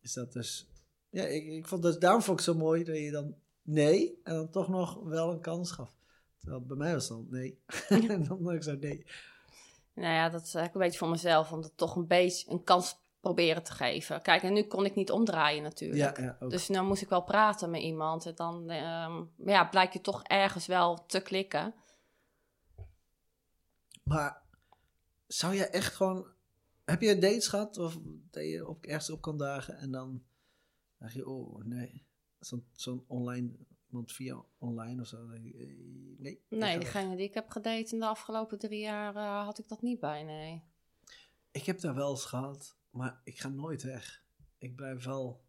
Speaker 1: is dat dus. Ja, ik, ik vond dat, daarom vond ik zo mooi dat je dan nee en dan toch nog wel een kans gaf. Terwijl bij mij was het dan nee. en dan ik zo nee.
Speaker 2: Nou ja, dat is eigenlijk een beetje voor mezelf, om het toch een beetje een kans proberen te geven. Kijk, en nu kon ik niet omdraaien natuurlijk.
Speaker 1: Ja, ja, ook.
Speaker 2: Dus nu moest ik wel praten met iemand. En dan ehm, ja, blijkt je toch ergens wel te klikken.
Speaker 1: Maar zou je echt gewoon. Heb je dates gehad of dat je op, ergens op kan dagen en dan dacht je, oh nee, zo'n zo'n online, iemand via online of zo. Je, eh, nee.
Speaker 2: Nee, diegene die ik heb gedate in de afgelopen drie jaar eh, had ik dat niet bij, nee.
Speaker 1: Ik heb daar wel eens gehad, maar ik ga nooit weg. Ik blijf wel.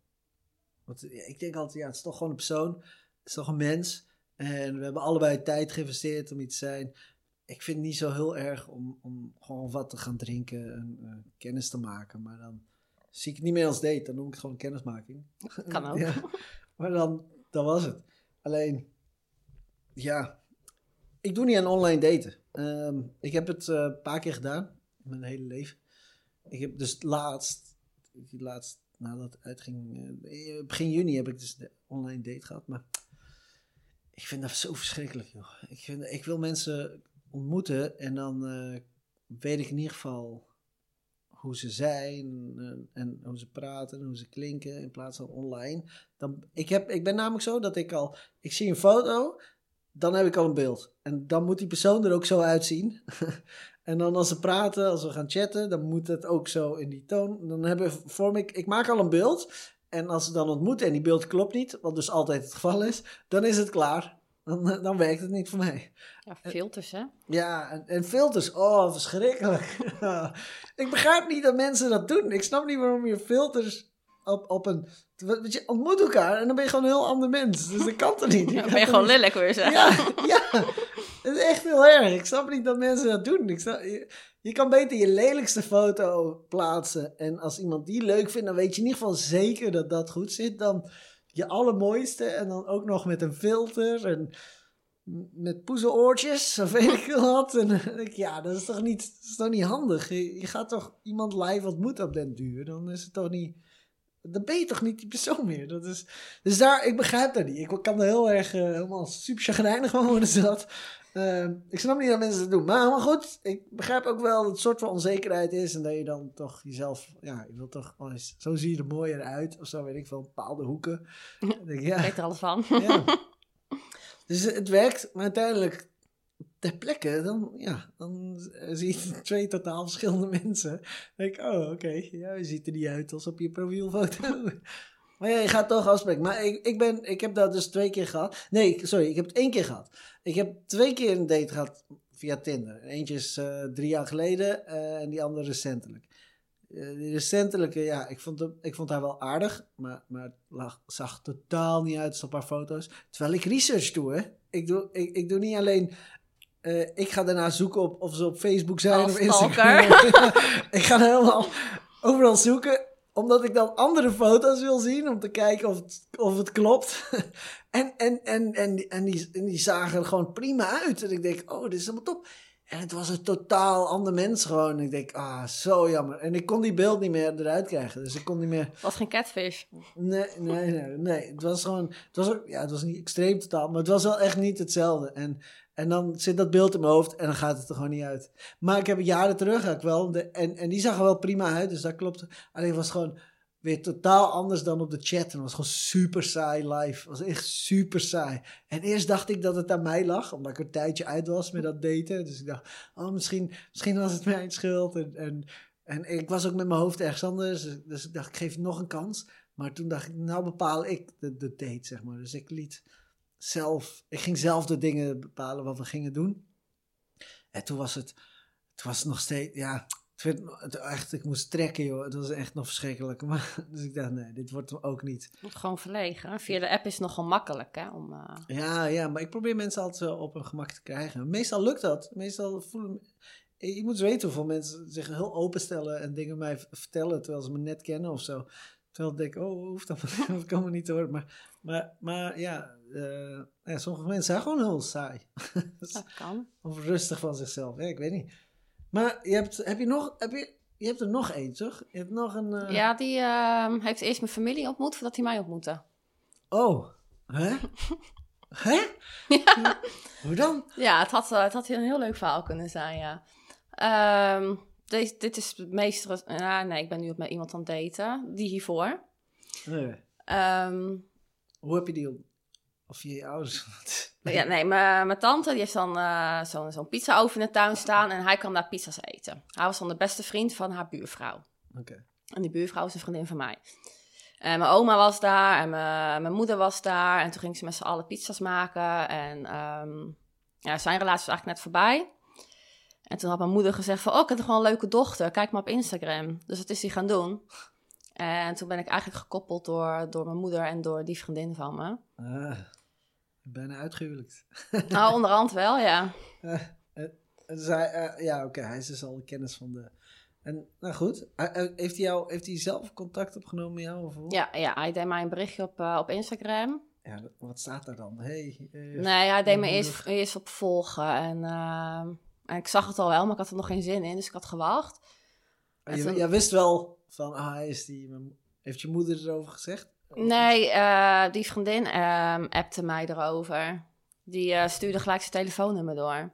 Speaker 1: Want ik denk altijd, ja, het is toch gewoon een persoon. Het is toch een mens. En we hebben allebei tijd geïnvesteerd om iets te zijn. Ik vind het niet zo heel erg om, om gewoon wat te gaan drinken en eh, kennis te maken. Maar dan zie ik het niet meer als date. Dan noem ik het gewoon kennismaking.
Speaker 2: Kan ook.
Speaker 1: Ja, maar dan, dan was het. Alleen, ja, ik doe niet aan online daten. Ehm, ik heb het eh, een paar keer gedaan mijn hele leven. Ik heb dus laatst, laatst nadat het uitging, eh, begin juni heb ik dus de online date gehad. Maar ik vind dat zo verschrikkelijk, joh. Ik, vind, ik wil mensen ontmoeten en dan eh, weet ik in ieder geval hoe ze zijn eh, en hoe ze praten en hoe ze klinken in plaats van online. Dan, ik, heb, ik ben namelijk zo dat ik al, ik zie een foto, dan heb ik al een beeld. En dan moet die persoon er ook zo uitzien. en dan als ze praten, als we gaan chatten, dan moet het ook zo in die toon. Dan hebben, vorm ik, ik maak al een beeld. En als ze dan ontmoeten en die beeld klopt niet, wat dus altijd het geval is, dan is het klaar. Dan, dan werkt het niet voor mij.
Speaker 2: Ja, filters, hè?
Speaker 1: Ja, en, en filters, oh, verschrikkelijk. ik begrijp niet dat mensen dat doen. Ik snap niet waarom je filters op, op een... Want je ontmoet elkaar en dan ben je gewoon een heel ander mens. Dus dat kan toch niet?
Speaker 2: Dan ben je gewoon
Speaker 1: niet-
Speaker 2: lelijk weer, zeg.
Speaker 1: Ja, ja. Het is echt heel erg. Ik snap niet dat mensen dat doen. Ik snap, je kan beter je lelijkste foto plaatsen. En als iemand die leuk vindt, dan weet je in ieder geval zeker dat dat goed zit. Dan je allermooiste en dan ook nog met een filter en met poezenoortjes of weet ik wat. En ik, ja, dat is toch niet, dat is toch niet handig? Je, je gaat toch iemand live ontmoeten op den duur? Dan is het toch niet... Dan ben je toch niet die persoon meer? Dat is, dus daar, ik begrijp dat niet. Ik kan er heel erg eh, helemaal super chagrijnig van worden. Zat. Ehm, ik snap niet dat mensen dat doen. Maar, maar goed, ik begrijp ook wel dat het soort van onzekerheid is. En dat je dan toch jezelf, ja, je wilt toch wel eens, zo zie je er mooier uit. Of zo weet ik veel, bepaalde hoeken. Denk ik, ja,
Speaker 2: Ik weet er alles van.
Speaker 1: ja. Dus het werkt, maar uiteindelijk ter plekke, dan, ja, dan zie je twee totaal verschillende mensen. Dan denk ik, oh, oké, ja, je ziet er niet uit als op je profielfoto. Maar ja, je gaat toch afspreken. Maar ik, ik, ben, ik heb dat dus twee keer gehad. Nee, sorry, ik heb het één keer gehad. Ik heb twee keer een date gehad via Tinder. Eentje is eh, drie jaar geleden eh, en die andere recentelijk. Eh, die recentelijke, ja, ik vond, hem, ik vond haar wel aardig, maar, maar het lag, zag totaal niet uit op haar foto's. Terwijl ik research doe, hè. Ik doe, ik, ik doe niet alleen... ik ga daarna zoeken op, of ze op Facebook zijn
Speaker 2: Als
Speaker 1: of Instagram. ik ga helemaal overal zoeken, omdat ik dan andere foto's wil zien om te kijken of het, of het klopt. en, en, en, en, die- en, die, en die zagen er gewoon prima uit. En ik denk, oh, dit is helemaal top. En het was een totaal ander mens gewoon. En ik denk, ah, zo jammer. En ik kon die beeld niet meer eruit krijgen. Dus ik kon niet meer...
Speaker 2: Het was geen catfish.
Speaker 1: Nee, nee, nee, nee. Het was gewoon, het was ook, ja, het was niet extreem totaal, maar het was wel echt niet hetzelfde. En, en dan zit dat beeld in mijn hoofd en dan gaat het er gewoon niet uit. Maar ik heb jaren terug wel, de, en, en die zag er wel prima uit, dus dat klopt. Alleen was gewoon weer totaal anders dan op de chat. En was gewoon super saai live. Was echt super saai. En eerst dacht ik dat het aan mij lag, omdat ik een tijdje uit was met dat daten. Dus ik dacht, oh, misschien, misschien was het mijn schuld. En, en, en ik was ook met mijn hoofd ergens anders. Dus, dus ik dacht, ik geef nog een kans. Maar toen dacht ik, nou bepaal ik de, de date, zeg maar. Dus ik liet zelf, ik ging zelf de dingen bepalen wat we gingen doen. En toen was het, toen was het nog steeds, ja, het werd, het, echt, ik moest trekken, joh. Het was echt nog verschrikkelijk. Maar, dus ik dacht, nee, dit wordt hem ook niet.
Speaker 2: Gewoon verlegen. Via de app is het nogal makkelijk, hè? Om, eh,
Speaker 1: Ja, ja, maar ik probeer mensen altijd wel op hun gemak te krijgen. Meestal lukt dat. Meestal voelen... Je moet weten hoeveel mensen zich heel openstellen en dingen mij vertellen terwijl ze me net kennen of zo. Terwijl ik denk, oh, hoeft dat, dat kan me niet te horen. Maar, maar, maar ja, eh, ja, sommige mensen zijn gewoon heel saai.
Speaker 2: dat kan.
Speaker 1: of rustig van zichzelf. Ja, ik weet niet. Maar je hebt, heb je nog, heb je, je hebt er nog één, toch? Je hebt nog een... eh,
Speaker 2: Ja, die ehm, heeft eerst mijn familie ontmoet voordat hij mij ontmoette.
Speaker 1: Oh, hè? hè? Hoe dan?
Speaker 2: Ja, het had, eh, het had een heel leuk verhaal kunnen zijn, ja. Ehm, deze, dit is het meest... Ja, nee, ik ben nu met iemand aan het daten. Die hiervoor.
Speaker 1: Nee.
Speaker 2: Ehm,
Speaker 1: Hoe heb je die op? Of je ouders?
Speaker 2: ja, nee, mijn mijn tante die heeft dan eh, zo'n zo'n pizza-oven in de tuin staan... en hij kan daar pizza's eten. Hij was dan de beste vriend van haar buurvrouw.
Speaker 1: Oké.
Speaker 2: En die buurvrouw is een vriendin van mij. En mijn oma was daar en mijn, mijn moeder was daar. En toen ging ze met z'n allen pizza's maken. En ehm, ja, zijn relatie was eigenlijk net voorbij. En toen had mijn moeder gezegd van, oh, ik heb wel een leuke dochter. Kijk maar op Instagram. Dus dat is hij gaan doen. En toen ben ik eigenlijk gekoppeld door, door mijn moeder en door die vriendin van me.
Speaker 1: Ah, bijna uitgehuwelijkd.
Speaker 2: Nou, onderhand wel, ja.
Speaker 1: Eh, eh, hij, eh, ja, oké, hij is dus al kennis van de... En, nou goed, hij- heeft hij, jou, heeft hij zelf contact opgenomen met jou? Of hoe?
Speaker 2: Ja, ja hij deed mij een berichtje op, eh, op Instagram.
Speaker 1: Ja, wat staat daar dan? Hey, eh,
Speaker 2: Nee, hij deed me eerst, eerst op volgen. En, eh, en ik zag het al wel, maar ik had er nog geen zin in. Dus ik had gewacht.
Speaker 1: je,
Speaker 2: toen-
Speaker 1: jij wist wel van, ah, hij is die... Heeft je moeder erover gezegd?
Speaker 2: Nee, eh, die vriendin ehm appte mij erover. Die eh, stuurde gelijk zijn telefoonnummer door.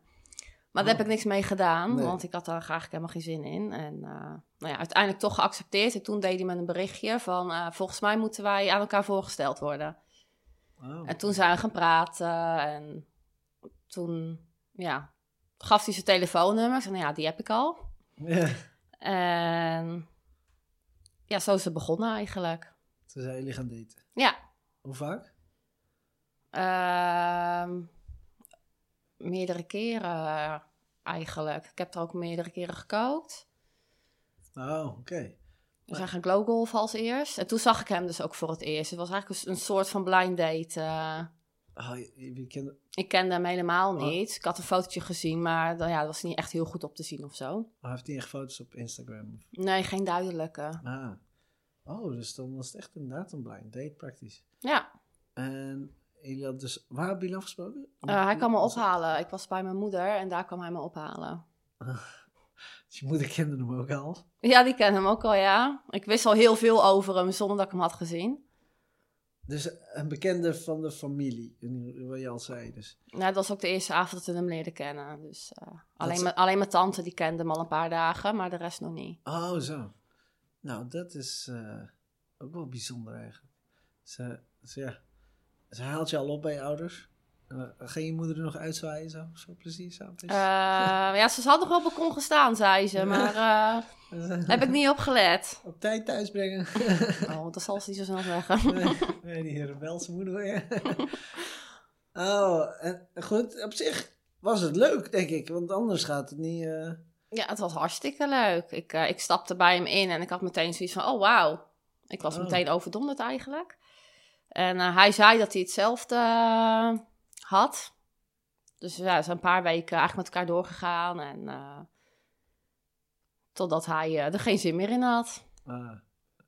Speaker 2: Maar daar
Speaker 1: Oh.
Speaker 2: heb ik niks mee gedaan,
Speaker 1: Nee.
Speaker 2: want ik had daar graag helemaal geen zin in. En eh, nou ja, uiteindelijk toch geaccepteerd. En toen deed hij me een berichtje van... volgens mij moeten wij aan elkaar voorgesteld worden.
Speaker 1: Oh.
Speaker 2: En toen zijn we gaan praten. En toen, ja, gaf hij zijn telefoonnummer. Ik zei, nou ja, die heb ik al.
Speaker 1: Ja,
Speaker 2: En ja, zo is het begonnen eigenlijk.
Speaker 1: Toen zijn jullie gaan daten.
Speaker 2: Ja,
Speaker 1: Hoe vaak?
Speaker 2: Ehm, meerdere keren eigenlijk. Ik heb er ook meerdere keren gekookt.
Speaker 1: Oh, oké.
Speaker 2: We zijn gaan glowgolfen als eerst. En toen zag ik hem dus ook voor het eerst. Het was eigenlijk een, soort van blind date. eh.
Speaker 1: Oh, je, je kende...
Speaker 2: ik kende hem helemaal
Speaker 1: Oh.
Speaker 2: niet. Ik had een fotootje gezien, maar dan, ja, dat was niet echt heel goed op te zien of zo.
Speaker 1: Oh, hij heeft niet echt foto's op Instagram?
Speaker 2: Nee, geen duidelijke.
Speaker 1: Ah. Oh, dus dan was het echt inderdaad een blind date praktisch.
Speaker 2: Ja,
Speaker 1: En jullie hadden dus... Waar hebben jullie afgesproken?
Speaker 2: eh, hij kwam me ophalen. Ik was bij mijn moeder en daar kwam hij me ophalen.
Speaker 1: Dus je moeder kende hem ook al.
Speaker 2: Ja, die ken hem ook al, ja. Ik wist al heel veel over hem zonder dat ik hem had gezien.
Speaker 1: Dus een bekende van de familie, wat je al zei. Dus.
Speaker 2: Nou, dat was ook de eerste avond dat we hem leerden kennen. Dus eh, alleen, mijn- alleen mijn tante die kende hem al een paar dagen, maar de rest nog niet.
Speaker 1: Oh, zo. Nou, dat is eh, ook wel bijzonder eigenlijk. Ze, ze, ja. Ze haalt je al op bij je ouders. Uh, ging je moeder er nog uitzwaaien zo? Zo precies? Zo, precies.
Speaker 2: Eh, ja, ze had nog wel op balkon gestaan, zei ze, maar eh, heb ik niet opgelet.
Speaker 1: Op tijd thuisbrengen.
Speaker 2: Oh, dat zal ze niet zo snel zeggen.
Speaker 1: nee, nee, die rebelse moeder weer. oh, en goed, op zich was het leuk, denk ik. Want anders gaat het niet...
Speaker 2: Ja, het was hartstikke leuk. Ik, eh, ik stapte bij hem in en ik had meteen zoiets van, oh wauw. Ik was
Speaker 1: Oh.
Speaker 2: meteen overdonderd eigenlijk. En eh, hij zei dat hij hetzelfde eh, had. Dus ja, we zijn een paar weken eigenlijk met elkaar doorgegaan. En totdat hij er geen zin meer in had.
Speaker 1: ah.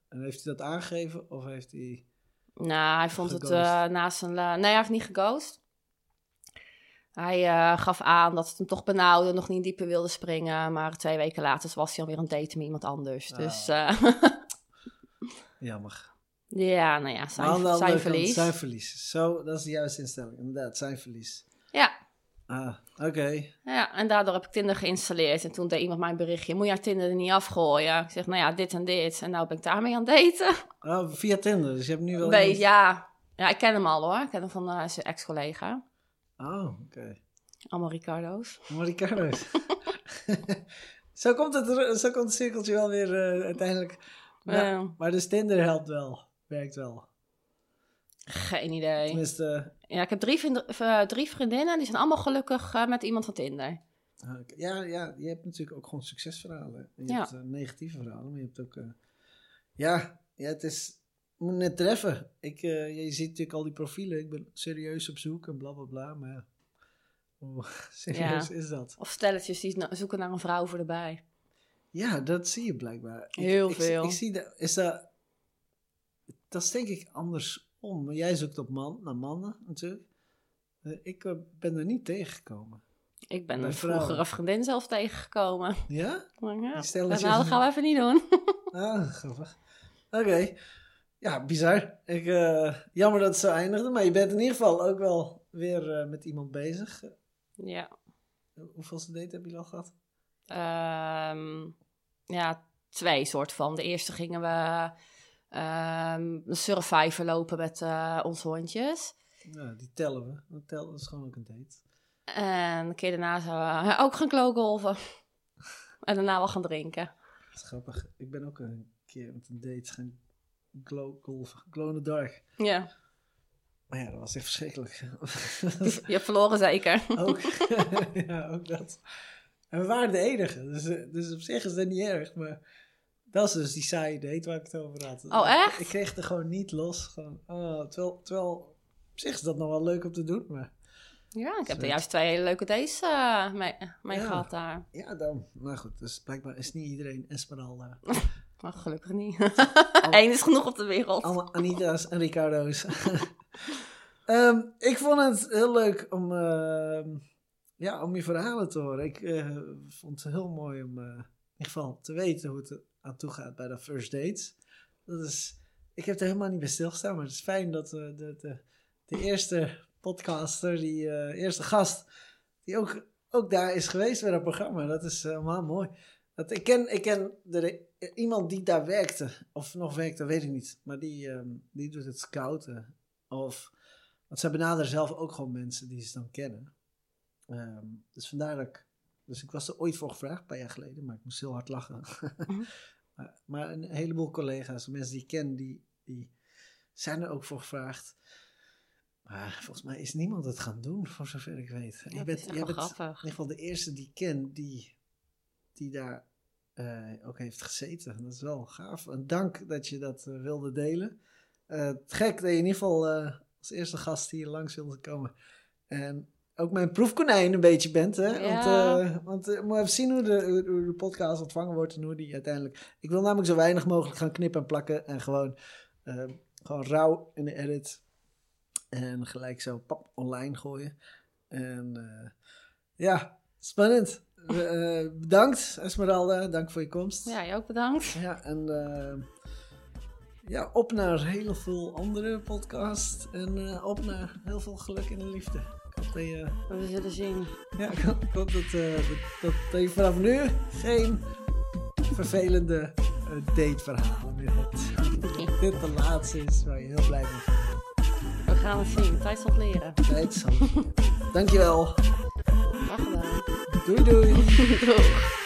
Speaker 1: En heeft hij dat aangegeven? Of heeft hij...
Speaker 2: Nou, hij vond het
Speaker 1: Geghost.
Speaker 2: naast een... nee, hij heeft niet geghost. Hij eh, gaf aan dat het hem toch benauwde, nog niet dieper wilde springen. Maar twee weken later was hij alweer aan het daten met iemand anders.
Speaker 1: Ah.
Speaker 2: Dus eh,
Speaker 1: Jammer.
Speaker 2: ja, nou ja, zijn,
Speaker 1: aan de andere
Speaker 2: zijn
Speaker 1: kant,
Speaker 2: verlies.
Speaker 1: Zijn verlies. Zo, dat is de juiste instelling. Inderdaad, zijn verlies.
Speaker 2: Ja,
Speaker 1: Ah, oké.
Speaker 2: ja, en daardoor heb ik Tinder geïnstalleerd. En toen deed iemand mij een berichtje, moet je haar Tinder er niet afgooien? Ik zeg, nou ja, dit en dit. En nou ben ik daarmee aan het daten.
Speaker 1: Oh, via Tinder. Dus je hebt nu wel...
Speaker 2: Ja. ja, ik ken hem al hoor. Ik ken hem van eh, zijn ex-collega.
Speaker 1: Oh, oké.
Speaker 2: Allemaal Ricardo's.
Speaker 1: Maar Ricardo's. zo, komt het, zo komt het cirkeltje wel weer eh, uiteindelijk. Maar, dus Tinder helpt wel. Werkt wel.
Speaker 2: Geen idee.
Speaker 1: Tenminste,
Speaker 2: Ja, ik heb drie, vriend- eh, drie vriendinnen. Die zijn allemaal gelukkig eh, met iemand van Tinder.
Speaker 1: eh, oké. ja, ja, je hebt natuurlijk ook gewoon succesverhalen. Je
Speaker 2: Ja.
Speaker 1: hebt eh, negatieve verhalen, maar je hebt ook... eh, ja, ja, het is... moet net treffen. Ik, eh, je ziet natuurlijk al die profielen. Ik ben serieus op zoek en bla bla bla. Maar hoe serieus
Speaker 2: Ja.
Speaker 1: is dat?
Speaker 2: Of stelletjes die zoeken naar een vrouw voor erbij.
Speaker 1: Ja, dat zie je blijkbaar.
Speaker 2: Heel
Speaker 1: ik,
Speaker 2: veel.
Speaker 1: Ik, zie dat, is dat, dat is denk ik andersom. Maar jij zoekt op man, naar mannen natuurlijk. Eh, Ik eh, ben er niet tegengekomen.
Speaker 2: Ik ben
Speaker 1: Bij
Speaker 2: een vroegere vriendin zelf tegengekomen.
Speaker 1: Ja?
Speaker 2: Maar ja, nou, dat gaan we even niet doen.
Speaker 1: Ah, grappig. Oké. Ja, bizar. Ik, eh, jammer dat het zo eindigde. Maar je bent in ieder geval ook wel weer eh, met iemand bezig.
Speaker 2: ja.
Speaker 1: Hoeveelste date heb je al gehad?
Speaker 2: Ehm, ja, twee soort van. De eerste gingen we een surfvijver lopen met eh onze hondjes.
Speaker 1: Ja, die tellen we. Dat, tellen, dat is gewoon ook een date.
Speaker 2: En een keer daarna zijn we ook gaan klokgolven. en daarna wel gaan drinken.
Speaker 1: Dat is grappig. Ik ben ook een keer met een date gaan glow, glow, glow in the dark.
Speaker 2: Ja,
Speaker 1: Maar ja, dat was echt verschrikkelijk.
Speaker 2: je hebt verloren zeker.
Speaker 1: ook, ja, ook dat. En we waren de enige, dus, eh, dus op zich is dat niet erg, maar dat is dus die saaie date waar ik het over had.
Speaker 2: Oh, echt?
Speaker 1: Ik kreeg het er gewoon niet los. Gewoon, oh, terwijl, terwijl, op zich is dat nog wel leuk om te doen, maar
Speaker 2: Ja, ik heb er juist twee hele leuke dates eh, mee, mee
Speaker 1: Ja.
Speaker 2: gehad daar.
Speaker 1: ja, dan. Maar goed, dus blijkbaar is niet iedereen Esmeralda.
Speaker 2: Maar gelukkig niet.
Speaker 1: Al-
Speaker 2: Eén is genoeg op de wereld.
Speaker 1: Allemaal Anita's en Ricardo's. Ehm, ik vond het heel leuk om, ehm, ja, om je verhalen te horen. Ik eh, vond het heel mooi om eh, in ieder geval te weten hoe het er aan toe gaat bij de first dates. Dat is, ik heb er helemaal niet bij stilgestaan, maar het is fijn dat eh, de, de, de eerste podcaster, die eerste gast, die ook, ook daar is geweest bij dat programma. Dat is helemaal mooi. Dat, ik ken, ik ken de, iemand die daar werkte, of nog werkte, weet ik niet. Maar die, ehm, die doet het scouten. Of, want zij benaderen zelf ook gewoon mensen die ze dan kennen. Ehm, dus vandaar dat ik, dus ik was er ooit voor gevraagd, een paar jaar geleden, maar ik moest heel hard lachen.
Speaker 2: Mhm.
Speaker 1: maar, maar een heleboel collega's, mensen die ik ken, die, die zijn er ook voor gevraagd. Maar volgens mij is niemand het gaan doen, voor zover ik weet.
Speaker 2: Ja,
Speaker 1: je bent,
Speaker 2: wel
Speaker 1: bent in ieder geval de eerste die ik ken die, die daar eh, ook heeft gezeten. Dat is wel gaaf. En dank dat je dat eh, wilde delen. Eh, gek dat je in ieder geval eh, als eerste gast hier langs wilde komen. En ook mijn proefkonijn een beetje bent. Hè? Want, eh, want eh, maar even zien hoe de, hoe- de podcast ontvangen wordt en hoe die uiteindelijk... Ik wil namelijk zo weinig mogelijk gaan knippen en plakken en gewoon, eh, gewoon rauw in de edit. En gelijk zo pap online gooien. En eh, ja, spannend. Eh, bedankt Esmeralda, dank voor je komst.
Speaker 2: Ja, je ook bedankt.
Speaker 1: Ja, en eh, ja, op naar heel veel andere podcasts. En eh, op naar heel veel geluk de liefde. Ik hoop dat je,
Speaker 2: We zullen zien.
Speaker 1: ja, ik hoop dat, dat, dat, dat je vanaf nu geen vervelende dateverhalen meer hebt. Dat dit de laatste is waar je heel blij mee bent.
Speaker 2: We gaan het zien. Tijd zal leren.
Speaker 1: Tijd zal. Dankjewel. Doei doei.
Speaker 2: Doeg.